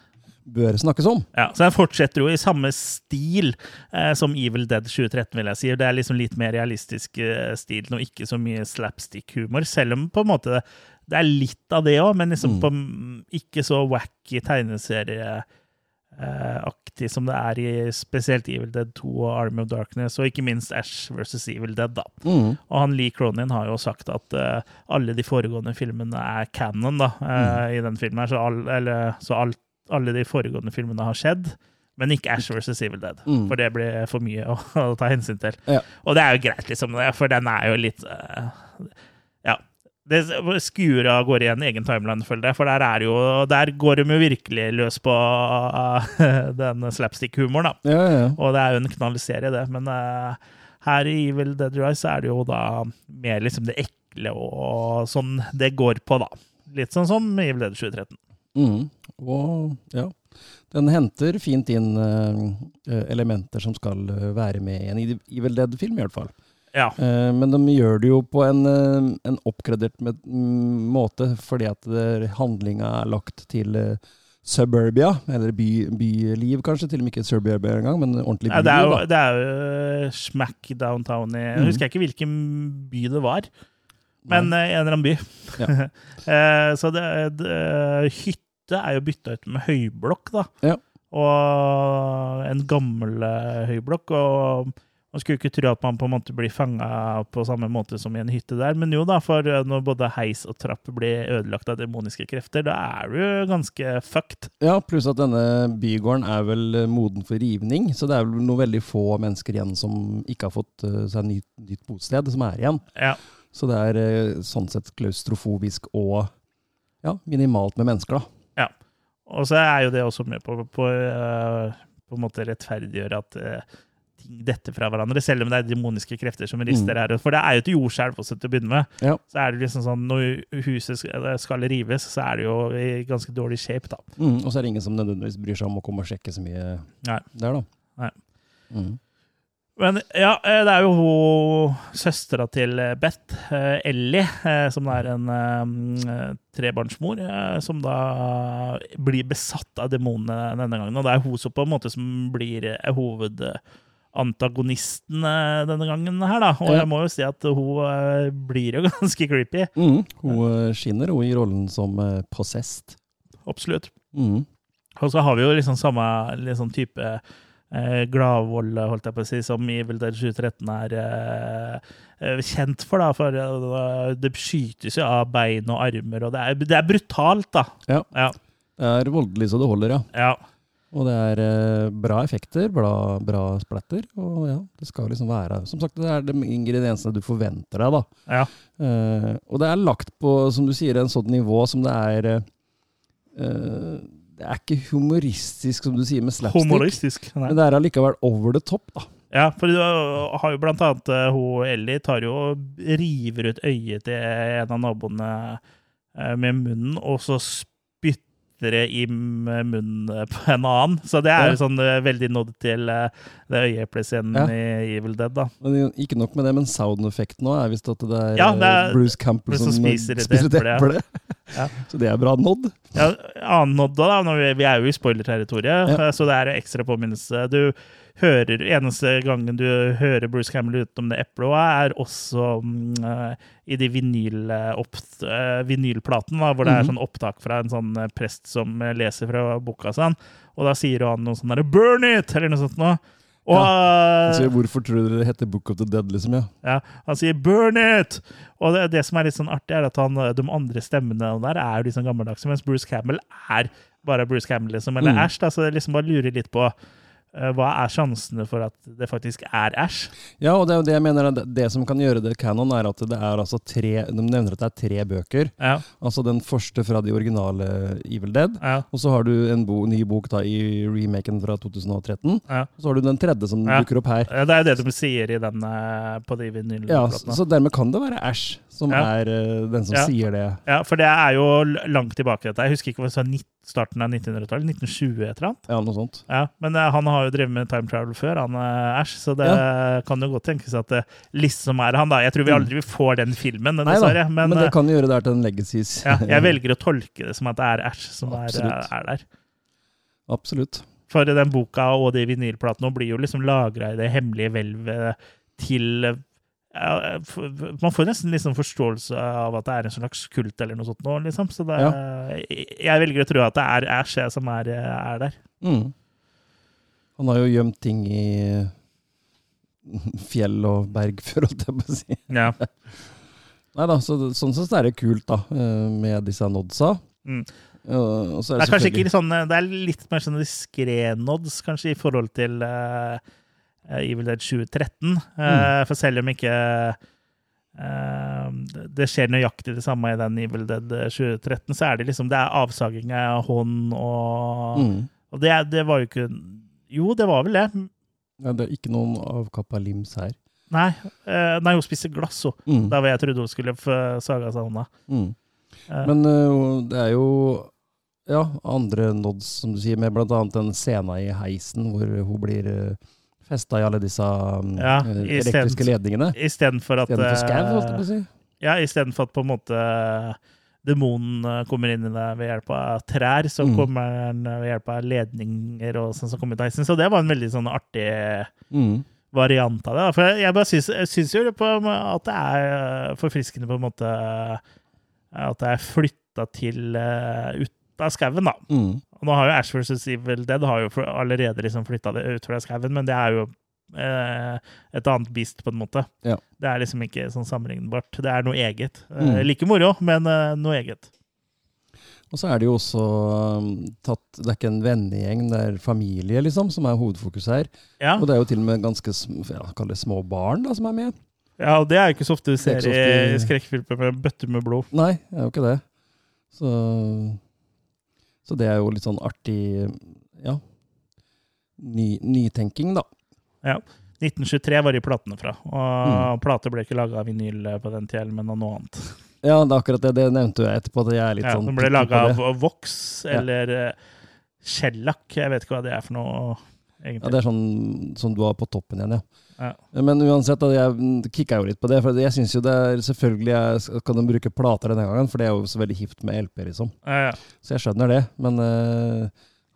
bør snakkes om. Ja, så den fortsetter jo i samme stil eh, som Evil Dead 2013, vil jeg si. Det er liksom litt mer realistisk eh, stil og ikke så mye slapstick-humor. Selv om på en måte det er litt av det òg, men liksom Mm. på, ikke så wacky tegneserieaktig som det er i spesielt Evil Dead 2 og Army of Darkness, og ikke minst Ash versus Evil Dead. da. Mm. Og han Lee Cronin har jo sagt at eh, alle de foregående filmene er canon da, mm. i den filmen. her, Så, all, eller, så alt, alle de foregående filmene har skjedd, men ikke Ash vs. Evil Dead. Mm. For det blir for mye å, å ta hensyn til. Ja. Og det er jo greit, liksom, for den er jo litt uh, Ja. Det skuer av gårde i en egen timeline, føler jeg. For der, er jo, der går de jo virkelig løs på uh, den slapstick-humoren, da. Ja, ja. Og det er jo en knallserie, det. Men uh, her i Evil Dead Rise er det jo da mer liksom det ekle og sånn det går på, da. Litt sånn som Evil Dead 2013. Mhm. Og ja, den henter fint inn eh, elementer som skal eh, være med i en Evil Dead-film, i hvert fall. Ja. Eh, men de gjør det jo på en, eh, en oppgradert med, mm, måte, fordi at handlinga er lagt til eh, suburbia, eller by, byliv kanskje, til og med ikke suburbia engang, men ordentlig Ja, det, er jo, det er jo smack downtown i Jeg Mhm. husker ikke hvilken by det var, men eh, en eller annen by. Ja. Eh, så det, det, hytte er jo bytta ut med høyblokk, da. Ja. Og en gammel eh, høyblokk. Og man skulle ikke tro at man på en måte blir fanga på samme måte som i en hytte der, men jo da, for eh, når både heis og trapp blir ødelagt av demoniske krefter, da er du ganske fucked. Ja, pluss at denne bygården er vel eh, moden for rivning, så det er vel noe veldig få mennesker igjen som ikke har fått seg nytt, nytt bosted, som er igjen. Ja. Så det er sånn sett klaustrofobisk og ja, minimalt med mennesker, da. Og så er jo det også med på på, eh, på en måte rettferdiggjøre at eh, ting detter fra hverandre, selv om det er demoniske krefter som rister Mm. her. For det er jo et jordskjelv også til å begynne med. Ja. Så er det liksom sånn, Når huset skal, skal rives, så er det jo i ganske dårlig shape, da. Mm, og så er det ingen som nødvendigvis bryr seg om å komme og sjekke så mye Nei. der, da. Nei. Mm. Men ja, eh, det er jo hun søstera til eh, Beth, eh, Ellie, som er en trebarnsmor, som da blir besatt av demonene denne gangen. Og det er hun som på en måte som blir hovedantagonisten denne gangen her, da. Og jeg må jo si at hun blir jo ganske creepy. Mm. Hun skinner hun i rollen som possessed. Absolutt. Mm. Og så har vi jo liksom samme liksom type eh, gladvold, holdt jeg på å si, som Evil Dead 2013 er eh, eh, kjent for. da, For eh, det skytes jo av bein og armer, og det er, det er brutalt, da. Ja. Ja. Det er voldelig så det holder, ja. ja. Og det er eh, bra effekter, bra, bra splatter. Og ja, det skal liksom være Som sagt, det er de ingrediensene du forventer deg, da. ja. Eh, og det er lagt på, som du sier, en sånn nivå som det er eh, eh, Det er ikke humoristisk, som du sier, med slapstick. Humoristisk. Nei. Men det er allikevel over the top, da. Ja, for du har jo blant annet eh, hun Ellie tar jo og river ut øyet til en av naboene eh, med munnen, og så spytter det i munnen på en annen. Så det er jo sånn eh, veldig nådd til det øyeeplescenen Ja. i Evil Dead, da. Men ikke nok med det, men sound effect nå er visst at det er, Ja, det er Bruce Campbell som som, spiser et eple, ja. Så det er bra nådd. Ja, annen nådd da, når vi, vi er jo i spoilerterritoriet, Ja. eh, så det er en ekstra påminnelse. Du hører, eneste gangen du hører Bruce Campbell utenom det eplet, er også eh, i de vinyl, eh, opp, uh, vinylplaten, da, hvor det er Mhm. sånn opptak fra en sånn prest som leser fra boka sånn, og da sier han noe sånn der 'burn it!' eller noe sånt noe. Og Han eh, sier, hvorfor tror dere det heter Book of the Dead, liksom? ja? ja, han sier 'burn it'! Og det, det som er litt sånn artig, er at han, de andre stemmene der er jo liksom gammeldagse, mens Bruce Campbell er bare Bruce Campbell, liksom, eller Mm. Ash. Da, så det liksom bare lurer litt på eh, hva er sjansene for at det faktisk er Ash? Ja, og det er jo det jeg mener er det, det som kan gjøre det canon, er at det er altså tre De nevner at det er tre bøker. Ja, Altså den første fra de originale Evil Dead. ja, Og så har du en bo, ny bok da i remaken fra 2013. ja. Og så har du den tredje som dukker opp her. Eh, Det er jo det de sier i den eh, på de Ja, så, så dermed kan det være Ash som er eh, den som sier det. Ja, for det er jo langt tilbake. dette. Jeg husker ikke hva det var, starten av 1900-tallet? 1920 et eller annet? Ja, noe sånt. Ja, Men eh, han har jo drevet med time travel før, han eh, Ash, så det kan jo godt tenkes at det liksom er han. da. Jeg tror vi aldri får den filmen, Mm. Nei dessverre. men, Men, det kan kan gjøre det her til en legacies. ja, jeg velger å tolke det som at det er Ash som er, er der. Absolutt. For den boka og de vinylplatene blir jo liksom lagra i det hemmelige hvelvet til eh, ja, Man får nesten liksom forståelse av at det er en slags kult eller noe sånt nå, liksom. Så det, jeg velger å tro at det er Ash som er, er der. Mm. Han har jo gjemt ting i fjell og berg før, holdt jeg på å si. Ja. Nei da, så, sånn sett er det kult da, eh, med disse nodsa. Mm. Ja, og så Det er kanskje ikke sånn, det er litt mer sånn diskré nods, kanskje, i forhold til eh, Evil Dead 2013. Mm. For selv om ikke eh, det skjer nøyaktig det samme i den Evil Dead 2013, så er det liksom det er avsaging av hånd og mm. Og det, det var jo ikke Jo, det var vel det. ja, Det er ikke noen avkappa lims her. Nei, eh, nei hun spiser glass, hun. Mm. Var jeg trodde hun skulle få saga seg hånda. Mm. Eh, Men eh, det er jo ja, andre nods, som du sier, med annet den scena i heisen hvor hun blir uh, festa i alle disse um, Ja, eh, elektriske stedet- ledningene. Istedenfor at Istedenfor skau, eh, holdt jeg på å si. Ja, istedenfor at på en måte demonen eh, kommer inn i deg ved hjelp av trær, så Mm. kommer den ved hjelp av ledninger og sånn som kommer ut av heisen. Så det var en veldig sånn artig Mm. variant av det. For jeg bare syns, syns jo på at det er forfriskende på en måte at det er flytta til uh, ut av skauen, da. Mm. Og nå har jo Ash vs. Evil Dead har jo allerede liksom flytta det ut fra skauen, men det er jo eh, et annet beast, på en måte. Ja. Det er liksom ikke sånn sammenlignbart. Det er noe eget. Eh, Mm. like moro, men eh, noe eget. Og så er det jo også um, tatt Det er ikke en vennegjeng, det er familie, liksom, som er hovedfokus her. Ja, Og det er jo til og med ganske ja, små barn da, som er med. ja og det er jo ikke så ofte du er ser i skrekkfilmer med bøtter med blod. Nei, det er jo ikke det. Så, så det er jo litt sånn artig Ja. Ny, nytenking, da. Ja. 1923 var de platene fra, og Mm. plater ble ikke laga av vinyl eh, på den tida, men av noe annet. Ja, det er akkurat det. Det nevnte jeg etterpå. At jeg er litt Ja, sånn den ble laga av voks eller eh, skjellakk. Jeg vet ikke hva det er for noe, egentlig. Ja, det er sånn som du har på toppen igjen, ja. Ja. Men uansett, jeg kicka jo litt på det. For jeg syns jo det er Selvfølgelig jeg, kan de bruke plater denne gangen, for det er jo så veldig hipt med LP, liksom. Ja, ja. Så jeg skjønner det. Men uh,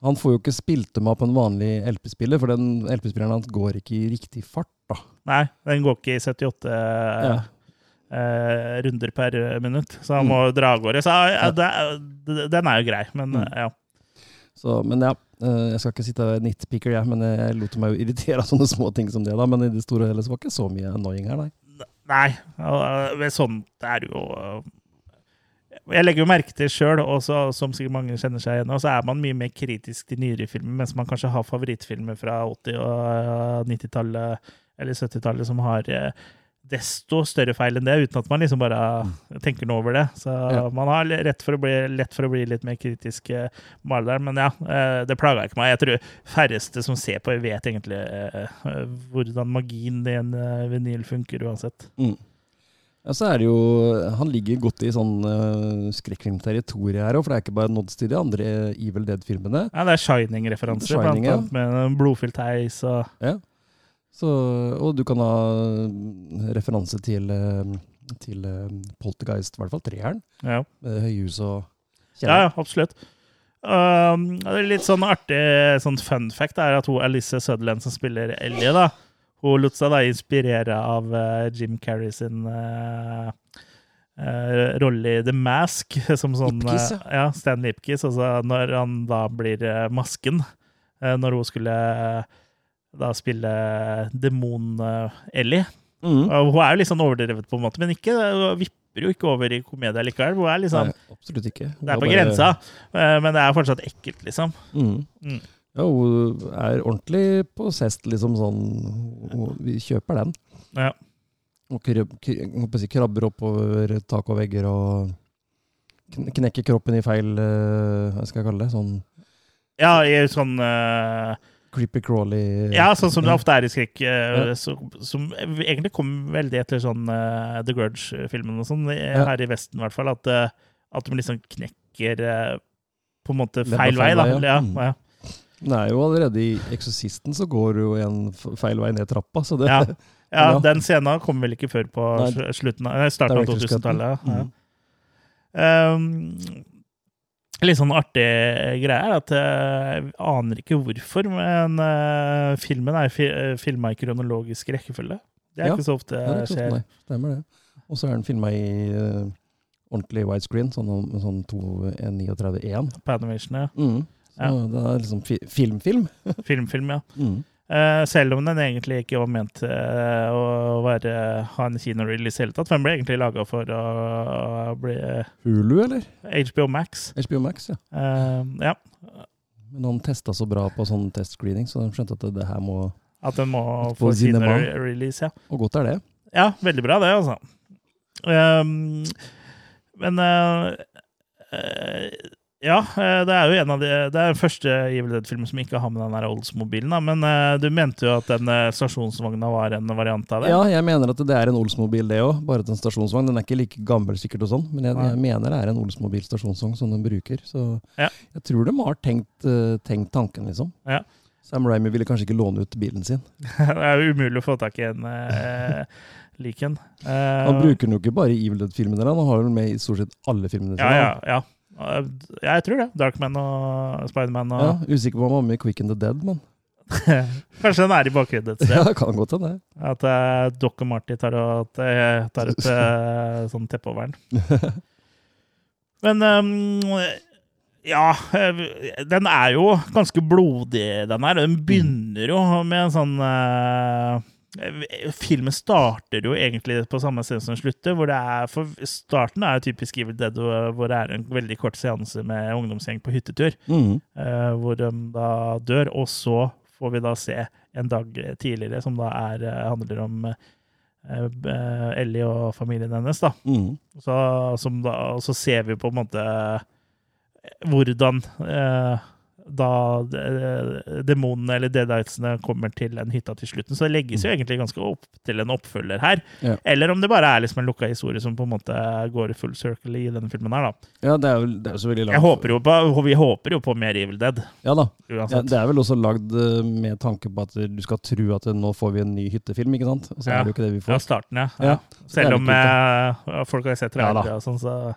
han får jo ikke spilt dem av på en vanlig LP-spiller, for den LP-spilleren hans går ikke i riktig fart, da. Nei, den går ikke i 78 Ja. eh, runder per minutt, så han Mm. må dra av gårde. Så den er jo grei, men Mm. ja. Så, men ja, eh, jeg skal ikke sitte og nitpicker, jeg, men jeg lot meg jo irritere av sånne små ting som det, da. Men i det store og hele så var det ikke så mye annoying her, nei. Nei, men sånt er jo eh, Jeg legger jo merke til sjøl, og som sikkert mange kjenner seg igjen så er man mye mer kritisk til nyere filmer, mens man kanskje har favorittfilmer fra 80- og 90-tallet eller 70-tallet som har eh, desto større feil enn det, uten at man liksom bare tenker noe over det. Så Ja. man har rett for å bli, lett for å bli litt mer kritisk eh, maler. Men ja, eh, det plaga ikke meg. Jeg tror færreste som ser på, vet egentlig eh, hvordan magien i en vinyl funker uansett. Mm. Ja, så er det jo Han ligger godt i sånn uh, skrekkfilmterritoriet her òg, for det er ikke bare nods til de andre Evil Dead-filmene. Ja, det er Shining-referanser, Shining, blant ja. annet med en blodfylt heis og Så, og du kan ha referanse til, eh, til eh, Poltergeist, i hvert fall treeren. Ja, Med høyhus og ja, ja absolutt. Um, det litt sånn artig sånn fun fact er at hun Alice Sutherland som spiller Ellie, da, hun lot seg da inspirere av uh, Jim Carrey sin uh, uh, rolle i The Mask. Som sånn, Ipkiss, ja. ja. Stan Lipkiss. Altså når han da blir masken. når hun skulle eh, da spille demon-Ellie. Mm. Hun er jo litt sånn overdrevet, på en måte, men ikke, hun vipper jo ikke over i komedie likevel. Hun er liksom, Nei, absolutt ikke. det er på grensa, eh, men det er fortsatt ekkelt, liksom. Mm. Mm. Ja, hun er ordentlig på sest, liksom sånn hun- Vi kjøper den. Ja. Og krab, krabber oppover tak og vegger og knekker kroppen i feil eh, Hva skal jeg kalle det? Sånn Ja, i sånn eh, creepy crawly Ja, sånn som det ofte er i skrekk. eh, Ja. Som, som egentlig kom veldig etter sånn uh, The Grudge-filmen og sånn, Ja. her i Vesten i hvert fall. At, eh, at de liksom knekker uh, på en måte feil, feil vei, da. vei, ja. Ja, Mm. er jo allerede i Eksorsisten så går du jo en feil vei ned trappa, så det Ja. den scenen kom vel ikke før på Nei. slutten av, nei, starten av 2000-tallet. Ja. Mhm. Um, litt sånn artig greie er at jeg aner ikke hvorfor, men uh, filmen er fi, filma i kronologisk rekkefølge. Det er Ja, ikke så ofte Det er skjer. nei, stemmer det. Og så er den filma i uh, ordentlig widescreen, sånn, med sånn 2.39.1. På animation, ja. Mm. Så Ja. det er liksom fi filmfilm. Filmfilm, ja. Mm. Eh, selv om den egentlig ikke var ment til å være, ha en kinorelease i hele tatt. For den ble egentlig laga for å bli Hulu, eller? HBO Max. HBO Max, ja. Eh, ja. Men han testa så bra på sånn testscreening, så de skjønte at det her må At den må få kinorelease, ja. Og godt er det. Ja, veldig bra det, altså. Um, men uh, eh, Ja, eh, det er jo en av de Det er den første Evil Dead-filmen som ikke har med den Oldsmobilen. Men eh, du mente jo at den eh, stasjonsvogna var en variant av det? Ja, jeg mener at det er en Oldsmobil, det òg. Bare at en stasjonsvogn. Den er ikke like gammel sikkert og sånn, men jeg, jeg mener det er en Oldsmobil stasjonsvogn som den bruker. Så Ja. jeg tror de har tenkt, eh, tenkt tanken, liksom. Ja. Sam Raimi ville kanskje ikke låne ut bilen sin. det er jo umulig å få tak i en uh, lik en. Eh, Han bruker den jo ikke bare i Evil Dead-filmene, han har den med i stort sett alle filmene sine. Ja, ja, ja, ja. Eh, Jeg tror det. Darkman og Spiderman og Ja, usikker på om han var med i Quick and the Dead, men Kanskje den er i bakhodet et sted. ja, det kan godt hende. At uh, Doc og Marty tar, og, eh, tar et uh, sånn teppe over den. Men um, ja Den er jo ganske blodig, den her. Den begynner jo med en sånn eh, Filmen starter jo egentlig på samme sted som den slutter. hvor det er, for Starten er jo typisk Evil Dead, hvor det er en veldig kort seanse med ungdomsgjeng på hyttetur. Mm. Uh, hvor de da dør, og så får vi da se en dag tidligere, som da er, eh, handler om uh, Ellie og familien hennes. da. Mm. Så, som da, så ser vi på en måte hvordan eh, da de- demonene eller deaditesene kommer til en hytta til slutten. Så det legges jo egentlig ganske opp til en oppfølger her. Ja. Eller om det bare er liksom en lukka historie som på en måte går full circle i denne filmen her, da. Ja, det er jo det er jo så veldig langt. Håper på, vi håper jo på mer Evil Dead. Ja da. Ja, det er vel også lagd eh, med tanke på at du skal tro at nå får vi en ny hyttefilm, ikke sant? Og så er det jo ikke det vi Ja, får. starten, ja. Ja, ja. Selv om eh, folk har sett trailere og sånn, så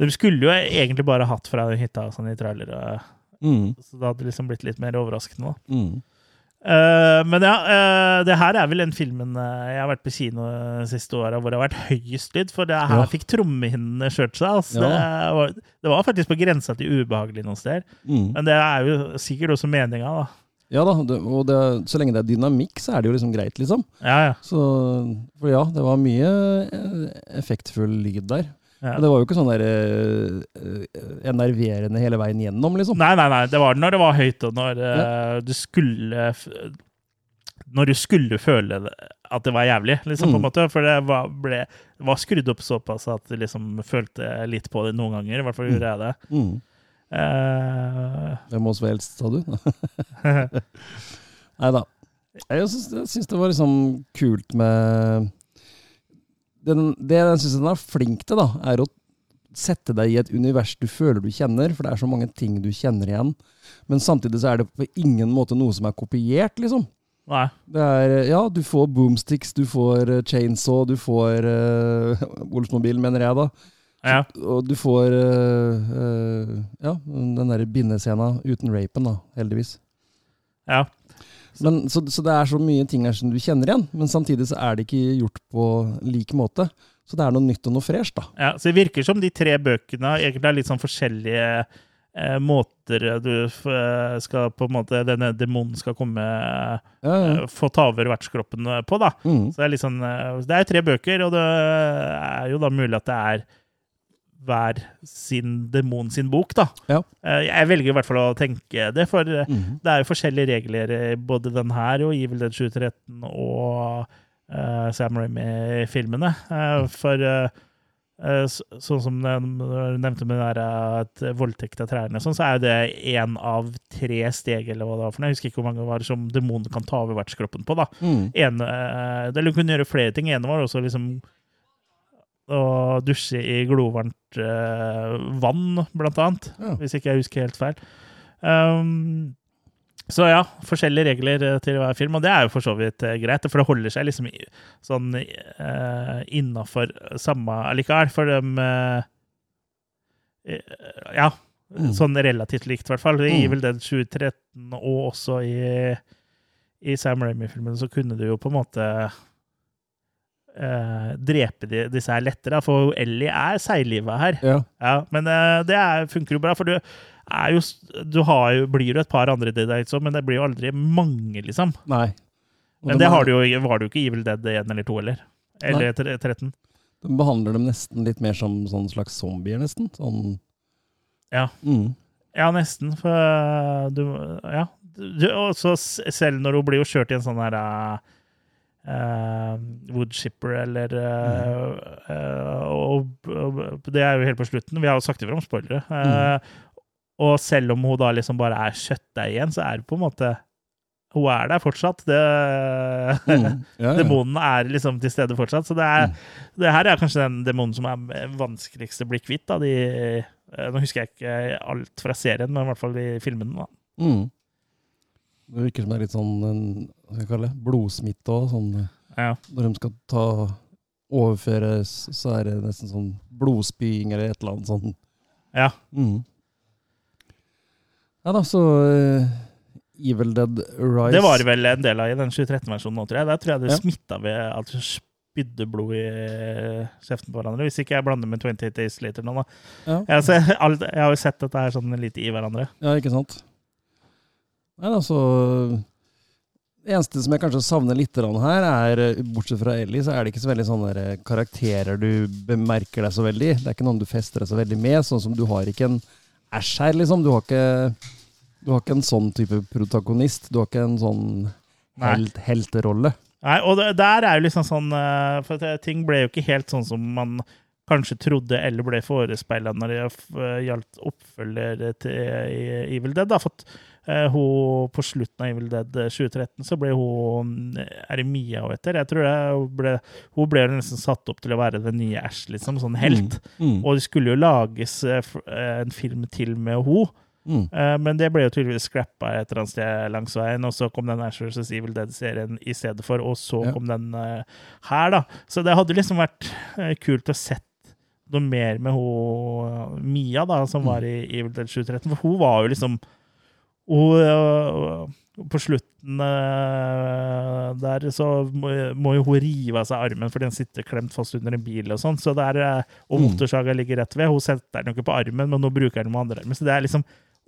De skulle jo egentlig bare hatt fra den hytta sånn i trailere, Mm. så det hadde liksom blitt litt mer overraskende, da. Mm. Uh, men ja, uh, det her er vel den filmen uh, jeg har vært på kino de siste åra hvor det har vært høyest lyd, for det her Ja. fikk trommehinnene skjørt seg. Altså. Ja. Det, var, det var faktisk på grensa til ubehagelig noen steder. Mm. Men det er jo sikkert også meninga, da. Ja da, det, og det, så lenge det er dynamikk, så er det jo liksom greit, liksom. Ja, ja. Så, for ja, det var mye effektfull lyd der. Ja. Det var jo ikke sånn der eh, enerverende hele veien gjennom, liksom. Nei, nei, nei. Det var når det var høyt, og når eh, du skulle Når du skulle føle at det var jævlig, liksom, på en Mm. måte. For det var, ble, var skrudd opp såpass at du liksom følte litt på det noen ganger. I hvert fall Mm. gjorde jeg det. Mm. Uh, Hvem oss var eldst, sa du? Nei da. Jeg syns det var liksom kult med den, Det jeg syns den er flink til, da, er å sette deg i et univers du føler du kjenner, for det er så mange ting du kjenner igjen. Men samtidig så er det på ingen måte noe som er kopiert, liksom. nei. Det er, ja, du får boomsticks, du får eh, chainsaw, du får uh, Olsmobil, mener jeg da. Ja. Og du får uh, uh, ja, den der bindescena uten rapen, da, heldigvis. ja. Men, så, så det er så mye ting her som du kjenner igjen, men samtidig så er det ikke gjort på lik måte. Så det er noe nytt og noe fresh, da. Ja, så det virker som de tre bøkene egentlig er litt sånn forskjellige eh, måter du f skal på en måte Denne demonen skal komme Ja, ja. eh, Få ta over vertskroppen på, da. Mm. Så det er litt sånn eh, Det er tre bøker, og det er jo da mulig at det er hver sin demon sin bok, da. Ja. Eh, Jeg velger i hvert fall å tenke det, for mm -hmm. det er jo forskjellige regler både den her og Evil Dead 2013 og uh, Sam Raimi-filmene. Uh, for eh, eh, så- sånn som du nevnte med det der, at voldtekt av trærne, sånn, så er jo det én av tre steg eller hva det var for noe. Jeg husker ikke hvor mange det var som demonen kan ta over vertskroppen på. da. Mm. En, eh, eller kunne gjøre flere ting. ene var også liksom å dusje i glovarmt eh, vann, blant annet. Ja. Hvis ikke jeg husker helt feil. Um, så ja, forskjellige regler eh, til hver film, og det er jo for så vidt eh, greit. For det holder seg liksom sånn uh, innafor samme allikevel. For dem eh, eh, Ja, Mm. sånn relativt likt, i hvert fall. I. Evil Dead 2013 og også i, i Sam Raimi-filmen så kunne du jo på en måte eh, drepe de, disse her lettere, for Ellie er seiglivet her. Ja. Ja, men uh, det er, funker jo bra, for du er jo Du har jo, blir jo et par andre Dead Dates òg, men det blir jo aldri mange, liksom. Nei. Og Men de det har du jo, var det jo ikke Evil Dead 1 eller 2 eller? Eller Nei. 13. De behandler dem nesten litt mer som sånn slags zombier, nesten. Sånn Ja. mm. Ja, nesten. For eh, du Ja. Du, s- selv når hun blir jo kjørt i en sånn her eh, eh, Woodshipper eller eh, uh, og, og Det er jo helt på slutten. Vi har jo sagt ifra om spoilere. Mm. Og selv om hun da liksom bare er kjøttdeig igjen, så er det på en måte Hun er der fortsatt. Det, Mm. Ja, ja. Demonen er liksom til stede fortsatt. Så det, er, det her er kanskje den demonen som er vanskeligst å bli kvitt. Da. De, eh, nå husker jeg ikke alt fra serien, men i hvert fall i filmene. Da. Mm. Det virker som det er litt sånn en, hva skal jeg kalle det, blodsmitte òg. Sånn, Ja. når de skal ta overføres, så er det nesten sånn blodspying eller et eller annet sånt. Ja. Mm. Ja da, så uh, Evil Dead Rise Det var vel en del av i den 2013-versjonen nå, tror jeg. Der tror jeg det Ja. smitta ved at det spydde blod i kjeften på hverandre. Hvis ikke jeg blander med 28 Days Later nå, da. Ja. Jeg, har alt, jeg har jo sett dette her sånn litt i hverandre. Ja, ikke sant? Nei altså Det eneste som jeg kanskje savner litt her, er eh, bortsett fra Ellie, så er det ikke så veldig sånne karakterer du bemerker deg så veldig. Det er ikke noen du fester deg så veldig med, sånn som du har ikke en Æsj her, liksom. Du har ikke du har ikke en sånn type protagonist. Du har ikke en sånn helt, helterolle. Nei, og der er jo liksom sånn eh, For ting ble jo ikke helt sånn som man kanskje trodde eller ble forespeila når det eh, gjaldt oppfølger til Evil Dead. Da. For at, eh, hun, på slutten av Evil Dead 2013 så ble hun Er det Mia hun heter? Jeg tror det, hun ble, hun ble nesten satt opp til å være den nye Ash, liksom. Sånn helt. Mm. Og det skulle jo lages eh, eh, en film til med henne. Mm. Eh, Men det ble jo tydeligvis scrappa et eller annet sted langs veien, og så kom den Ash vs. Evil Dead-serien i stedet for, og så Ja. kom den eh, her, da. Så det hadde liksom vært eh, kult å sett noe mer med eh, Mia, da, som Mm. var i Evil Dead 2013, for hun var jo liksom hun, eh, På slutten eh, der så må, jo hun rive av seg armen fordi den sitter klemt fast under en bil og sånn. Så der, eh, og Mm. motorsaga ligger rett ved. Hun setter den jo ikke på armen, men nå bruker den med andre armen. Så det er liksom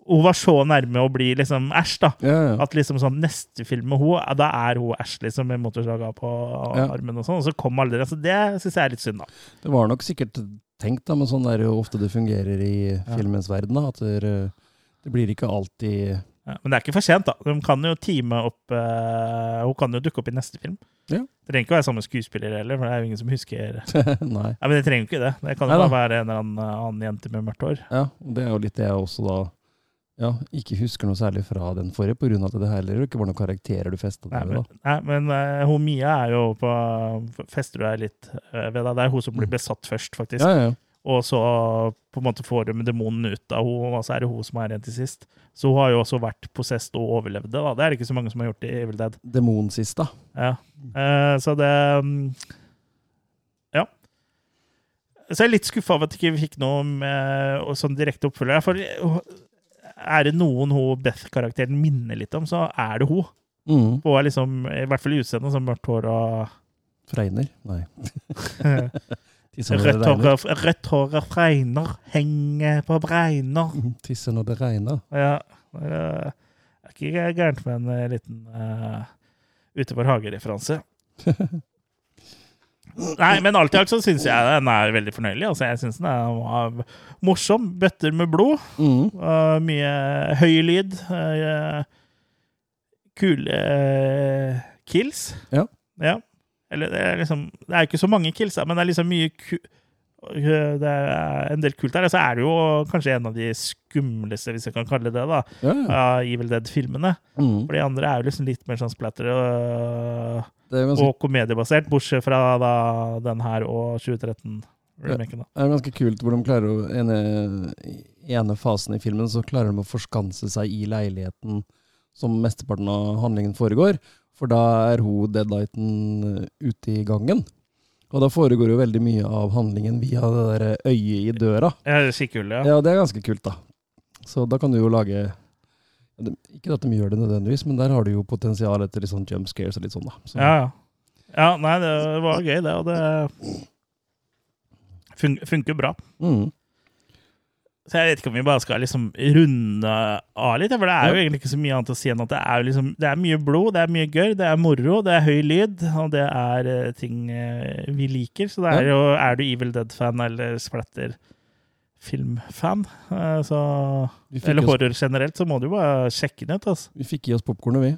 hun var så nærme å bli liksom Æsj, da. Ja, ja. At liksom sånn neste film med hun, da er hun Æsj, liksom, med motorsaga på Ja. armen og sånn. Og så kom aldri det. Så det syns jeg er litt synd, da. Det var nok sikkert tenkt, da, men sånn er det jo ofte det fungerer i filmens verden. Da, at det, det blir ikke alltid Ja, men det er ikke for sent, da. De kan jo teame opp uh, Hun kan jo dukke opp i neste film. Ja. Det trenger ikke være samme skuespiller heller, for det er jo ingen som husker Nei. Ja, Men det trenger jo ikke det. Det kan jo Nei, bare være en eller annen, eh, annen jente med mørkt hår. Ja, og det er jo litt det jeg også da ja, ikke husker noe særlig fra den forrige, av at det heller ikke var noen karakterer du festa deg ved. da. nei, men uh, hun Mia er jo på Fester du deg litt uh, ved deg. Det er hun som blir besatt først, faktisk. Mm. Ja, ja. Og så på en måte får de demonen ut av henne, og så er det hun som er igjen til sist. Så hun har jo også vært possessed og overlevd det. da. Det er det ikke så mange som har gjort i Evil Dead. Demon sist, da. Ja. Uh, så det um, Ja. Så jeg er litt skuffa over at ikke fikk noe med, sånn direkte oppfølger. For er det noen hun Beth-karakteren minner litt om, så er det hun. Mm. Hun er liksom, i hvert fall i utseendet, som mørkt hår og Fregner? Nei. Rødt hår rødt hår og fregner, henger på bregner. Tisse når det regner. Ja. Det er ikke gærent med en eh, liten uh, Utover hage-referanse. Nei, men alt i alt så syns jeg den er veldig fornøyelig. Altså, jeg syns den er morsom. Bøtter med blod. Mm. Uh, mye høy lyd. Uh, kule uh, kills. Ja. ja. Eller det er liksom Det er ikke så mange kills, men det er liksom mye ku eh, det er en del kult der. Og så er det jo kanskje en av de skumleste, hvis jeg kan kalle det det, da, Ja, ja. Evil Dead-filmene. Mm. For de andre er jo liksom litt mer sånn splatter og, ganske, og komediebasert, bortsett fra da den her og 2013-remaken. da. det er ganske kult hvor de klarer å ene, ene fasen i filmen så klarer de å forskanse seg i leiligheten som mesteparten av handlingen foregår. For da er hun Deadlighten eh, ute i gangen. Og da foregår jo veldig mye av handlingen via det der øyet i døra. Ja, det er skikkelig, ja. Ja, det er ganske kult, da. Så da kan du jo lage Ikke at de gjør det nødvendigvis, men der har du jo potensial etter litt sånn jump scares og litt sånn, da. Så, Ja, ja. ja, nei, det var gøy, det, og det fun funker bra. Mm. Så jeg vet ikke om vi bare skal liksom runde av litt, for det er jo egentlig ikke så mye annet å si enn at det er, liksom, det er mye blod, det er mye gørr, det er moro, det er høy lyd, og det er eh, ting eh, vi liker. Så det er jo Er du Evil Dead-fan eller splatter-filmfan, eh, så Eller horror generelt, så må du jo bare sjekke den ut, altså. Vi fikk i oss popkornet, vi.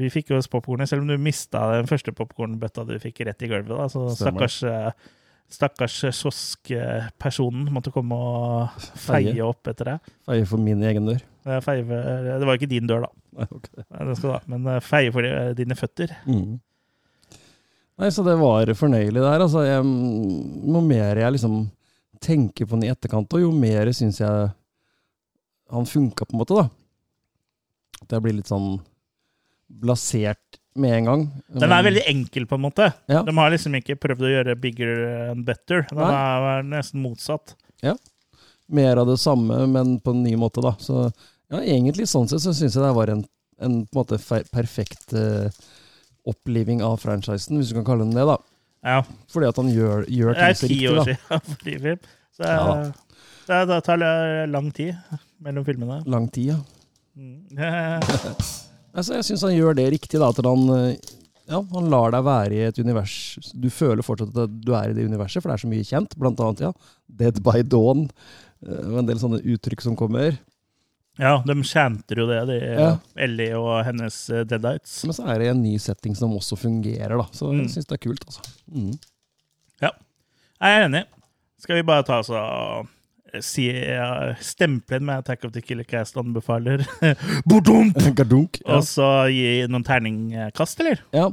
Vi fikk i oss popkornet, selv om du mista den første popkornbøtta du fikk rett i gulvet. Da. Så stakkars, eh, stakkars kioskpersonen måtte komme og Feie. feie opp etter deg. Feie for min egen dør. Feie, det var ikke din dør, da, Nei, okay. Det skal da. men eh, feie for eh, dine føtter. Mm. Nei, så det var fornøyelig der. Altså, jeg, noe mer jeg liksom tenker på den i etterkant, og jo mer syns jeg han funka, på en måte, da. At jeg blir litt sånn blasert med en gang. Den er veldig enkel, på en måte. Ja. De har liksom ikke prøvd å gjøre bigger and better. Den Nei. er nesten motsatt. Ja. Mer av det samme, men på en ny måte, da. Så ja, egentlig sånn sett så syns jeg det var en, en på en måte perfekt eh, oppliving av franchisen, hvis du kan kalle den det, da. Ja. Fordi at han gjør, gjør Det er ting så ti riktig, år siden forrige film. Så Ja. eh, det, det tar lang tid mellom filmene. Lang tid, ja. Mm. Altså, jeg syns han gjør det riktig, da. At han, ja, han lar deg være i et univers Du føler fortsatt at du er i det universet, for det er så mye kjent. Blant annet, ja, Dead by Dawn. eh, Og en del sånne uttrykk som kommer. Ja, de chanter jo det, de, Ja. Ellie og hennes eh, Deadites. Men så er det en ny setting som også fungerer, da. Så Mm. jeg syns det er kult, altså. Mm. Jeg er enig. Skal vi bare ta oss og eh, si, ja, stemple med Attack of the Killer Cast anbefaler Bordunk! Ja. Og så gi noen terningkast, eller? ja.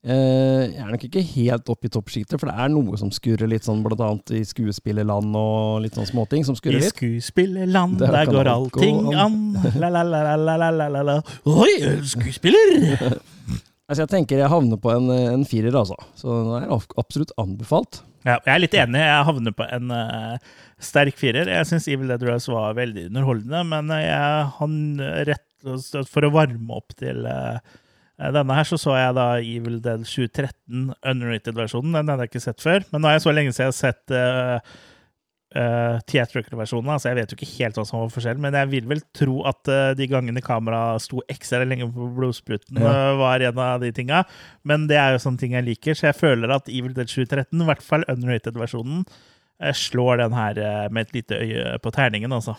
Eh, jeg er nok ikke helt opp i toppsjiktet, for det er noe som skurrer litt sånn, blant annet i skuespillerland og litt sånn småting som skurrer litt. I skuespillerland, der, der går allting gå an. La-la-la-la-la-la-la. Oi, skuespiller! altså, jeg tenker jeg havner på en, en firer, altså. Så det er absolutt anbefalt. Ja, jeg er litt enig. Jeg havner på en uh, sterk firer. Jeg syns Evil Dead Rose var veldig underholdende, men eh, jeg, han rett og slett for å varme opp til uh, denne her, så så jeg da Evil Dead 2013, unrated-versjonen. Den hadde jeg ikke sett før. Men nå er jeg så lenge siden jeg har sett uh, uh, theatrical-versjonen, altså jeg vet jo ikke helt hva som var forskjellen. Men jeg vil vel tro at uh, de gangene kameraet sto ekstra lenge på blodspruten, Ja. uh, var en av de tinga. Men det er jo sånne ting jeg liker, så jeg føler at Evil Dead 2013, i hvert fall unrated-versjonen, eh, slår den her eh, med et lite øye på terningen, altså.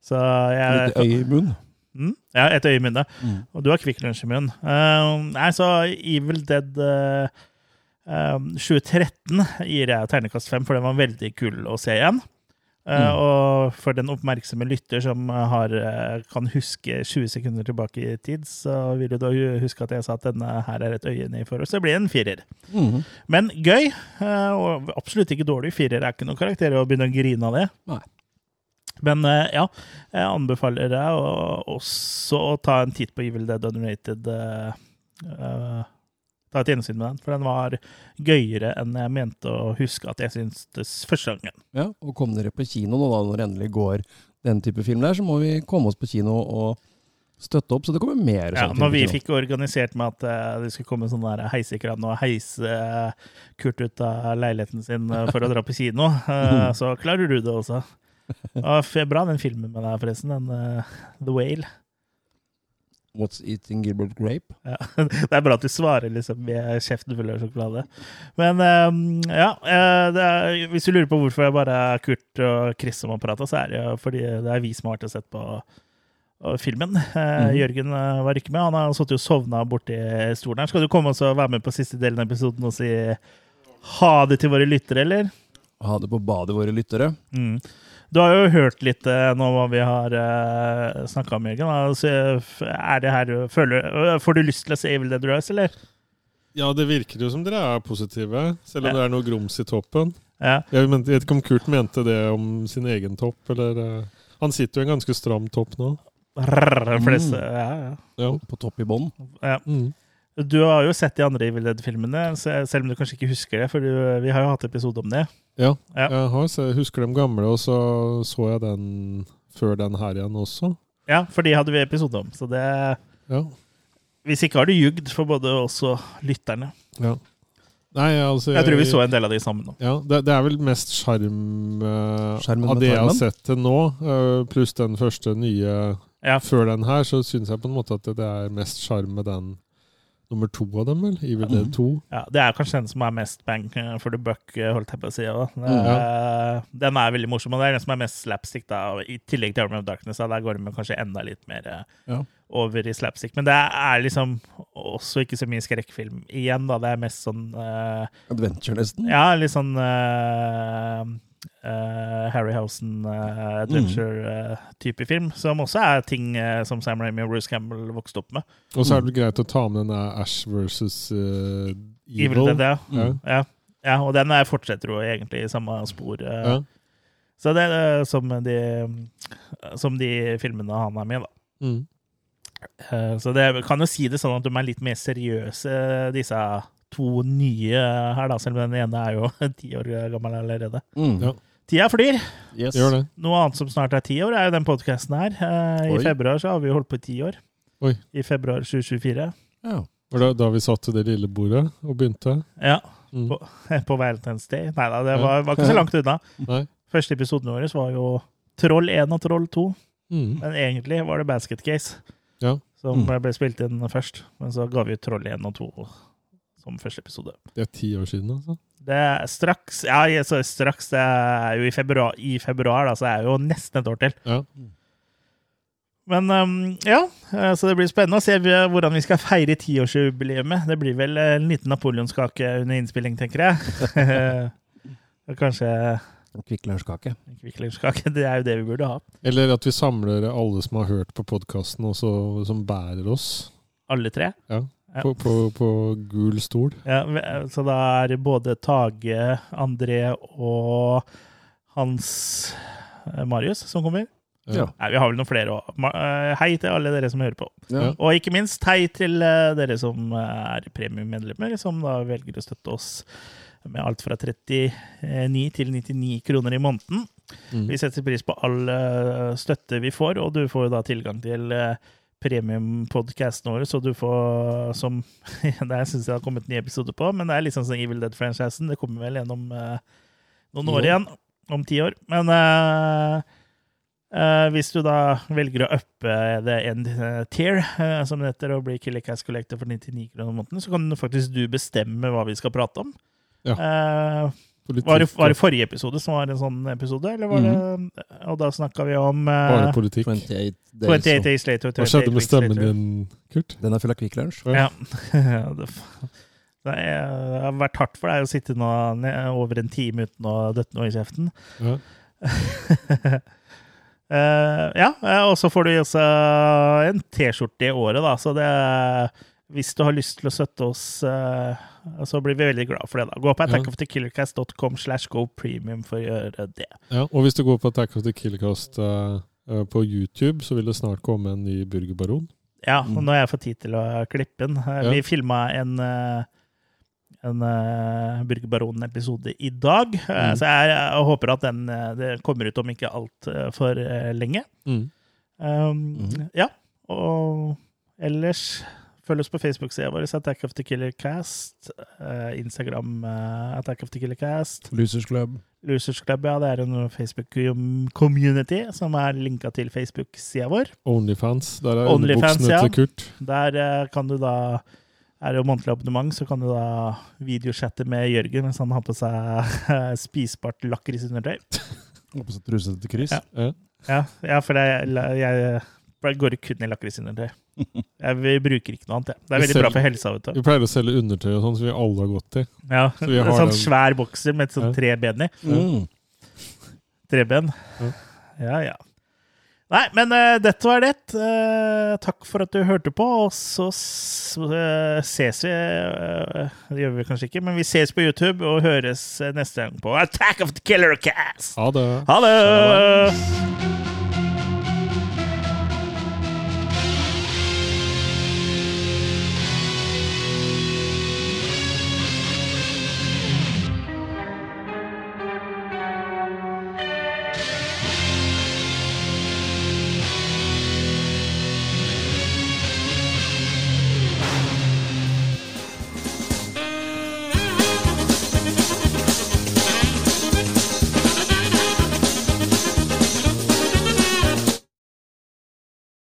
Så jeg Litt øye i munn. Mm, ja, et øye i munnen. Mm. Og du har Kvikk Lunsj i munnen. Uh, nei, så Evil Dead uh, um, 2013 gir jeg ternekast fem, for den var veldig kul å se igjen. Uh, Mm. Og for den oppmerksomme lytter som har, eh, kan huske 20 sekunder tilbake i tid, så vil du da huske at jeg sa at denne her er et øye ned for oss. Det blir en firer. Mm. Men gøy, eh, og absolutt ikke dårlig. Firer er ikke noen karakter å begynne å grine av det. Nei. Men eh, ja, jeg anbefaler deg å- også å ta en titt på Evil Dead Unrated. Uh, ta et gjensyn med den, for den var gøyere enn jeg mente å huske at jeg syntes første gangen. Ja, og kom dere på kino nå da, når det endelig går den type film der, så må vi komme oss på kino og støtte opp, så det kommer mer Ja, sånn når vi fikk organisert med at uh, det skulle komme sånn der heisekran og heise uh, Kurt ut av leiligheten sin uh, for å dra på kino, eh, så klarer du det også. F- bra den filmen med deg, forresten. Den uh, The Whale. What's Eating Gilbert Grape? Ja. Det er bra at du svarer liksom med kjeften full av sjokolade. Men um, ja, eh, det er, hvis du lurer på hvorfor jeg bare er Kurt og Chris som har prata, så er det jo fordi det er vi som har vært og sett på uh, filmen. Mm. Jørgen eh, var ikke med. Han har sittet og sovna borti stolen her. Skal du komme og være med på siste delen av episoden og si ha det til våre lyttere, eller? Ha det på badet, våre lyttere. Mm. Du har jo hørt litt eh, nå hva vi har uh, snakka om, Jørgen. Altså, er det her, føler, får du lyst til å se Evil Dead Rise, eller? Ja, det virker jo som dere er positive, selv om Ja. det er noe grums i toppen. Ja. Jeg vet ikke om Kurt mente det om sin egen topp, eller uh, Han sitter jo i en ganske stram topp nå. Rrr, flest, Mm. ja, ja. Ja. På topp i bånn. Ja. Mm. Du har jo sett de andre Evil Dead-filmene, selv om du kanskje ikke husker det, for du, vi har jo hatt episode om det. Ja. Ja. Jeg har, jeg husker de gamle, og så så jeg den før den her igjen også. Ja, for de hadde vi episode om. Så det Ja. Hvis ikke har du jugd for både oss og lytterne. ja. Nei, altså Jeg tror vi så en del av de sammen nå. Ja, det, det er vel mest sjarm uh, av det jeg har sett til nå, uh, pluss den første nye Ja. før den her, så syns jeg på en måte at det, det er mest sjarm med den nummer to av dem, vel? Evil Mm. Dead 2. Ja, det er kanskje den som er mest bang eh, for the buck, eh, holdt jeg på å si. Mm. ja. Den er veldig morsom, og det er den som er mest slapstick, da, i tillegg til Army of Darkness. Da, der går det kanskje enda litt mer eh, Ja. over i slapstick. Men det er liksom også ikke så mye skrekkfilm igjen, da. Det er mest sånn uh, Adventure, nesten. Ja, litt sånn uh, Harryhausen uh, adventure-type film, som også er ting uh, som Sam Raimi og Bruce Campbell vokste opp med. Og så er det greit å ta med den Ash versus uh, Evil. Evil det, ja. Mm. Ja. ja, og den er fortsetter jo egentlig i samme spor. eh. Ja. Så det er som de, som de filmene han er med i, da. Mm. Eh, Så det kan jo si det sånn at de er litt mer seriøse, disse to nye her, da. Selv om den ene er jo ti år gammel allerede. Mm. Ja. Tida flyr. Yes. Gjør det. Noe annet som snart er ti år, er jo den podkasten her. Eh, I Oi. februar så har vi holdt på i ti år. Oi. I februar 2024. Ja. Var det da vi satt til det lille bordet og begynte? Ja, Mm. På- på Valentine's Day. Nei da, det var, var ikke så langt unna. Nei. Første episoden vår var jo Troll 1 og Troll 2. Mm. Men egentlig var det Basket Case Ja. som Mm. ble spilt inn først. Men så ga vi ut Troll 1 og 2 som første episode. Det er ti år siden, altså. Det er straks Ja, så straks. Det er jo i februar, i februar da, så det er jo nesten et år til. Ja. Men um, ja, eh, så det blir spennende å se hvordan vi skal feire tiårsjubileet. Det blir vel en liten napoleonskake under innspilling, tenker jeg. Og Kanskje Kvikklunsjkake. en Kvikk Lunsjkake. Det er jo det vi burde ha. Eller at vi samler alle som har hørt på podkasten, og som bærer oss Alle tre. Ja. På, på, på gul stol. Ja, så da er både Tage, André og Hans eh, Marius som kommer. Ja. Nei, vi har vel noen flere òg. Hei til alle dere som hører på. Ja. Og ikke minst hei til eh, dere som eh, er premiummedlemmer, som da velger å støtte oss med alt fra 39 til 99 kroner i måneden. Mm. Vi setter pris på all eh, støtte vi får, og du får jo da tilgang til premiumpodkasten vår, så du får som Der syns jeg det har kommet en ny episode på, men det er liksom sånn Evil Dead-franchisen. Det kommer vel gjennom eh, noen år igjen. Om ti år. Men eh, eh, hvis du da velger å uppe det en eh, tier, eh, som det heter, og bli Killer Cash Collector for 99 kroner om måneden, så kan faktisk du bestemme hva vi skal prate om. Ja. Eh, Politikk var, det, var det forrige episode som var en sånn episode, eller var det Og da snakka vi om uh, bare politikk. 28 days. 28 Days Later. Hva 28 skjedde med stemmen Later. din, Kurt? Den er full av Kvikk Lunsj. Ja. det, det har vært hardt for deg å sitte nå over en time uten å døtte noe i kjeften. Ja. uh, ja, eh, og så får du også en T-skjorte i året, da. Så det Hvis du har lyst til å støtte oss, eh, så blir vi veldig glad for det. da. Gå på attackofthekillercast.com slash go premium for å gjøre det. Ja, og hvis du går på Attack of the Killercast eh, eh, på YouTube, så vil det snart komme en ny Burgerbaron. Ja, og nå har jeg fått tid til å klippe den. Vi Ja. Filma en, en Burgerbaron-episode i dag, Mm. så jeg, jeg håper at den kommer ut om ikke altfor lenge. Mm. Um, mm. Ja, og ellers Følg oss på Facebook-sida vår, Attack of the Killer Cast. Uh, Instagram uh, Attack of the Killer Cast. Losers Club. Losers Club, ja, det er en Facebook-community som er linka til Facebook-sida vår. Onlyfans. Der er Onlyfans, ja. til Kurt. Der uh, kan du da er det jo månedlig abonnement, så kan du da videochatte med Jørgen mens han har på seg spisbart lakrisundertøy. Har på seg truse til kryss. Ja. Ja. Ja, ja, for det, jeg, jeg går kun i lakrisundertøy. Vi bruker ikke noe annet. Det er veldig veldig bra for helsa. vet du. Vi pleier å selge undertøy og sånn, så vi alle har gått til. Ja, Så vi har en sånn den- svær bokser med et sånt Ja. tre ben i. Mm. Treben. Ja. Ja, ja. Nei, men uh, dette var det. Uh, takk for at du hørte på, og så eh, ses vi Det gjør vi kanskje ikke, men vi ses på YouTube og høres neste gang på Attack of the Killer Cast. Ha det. Ha det!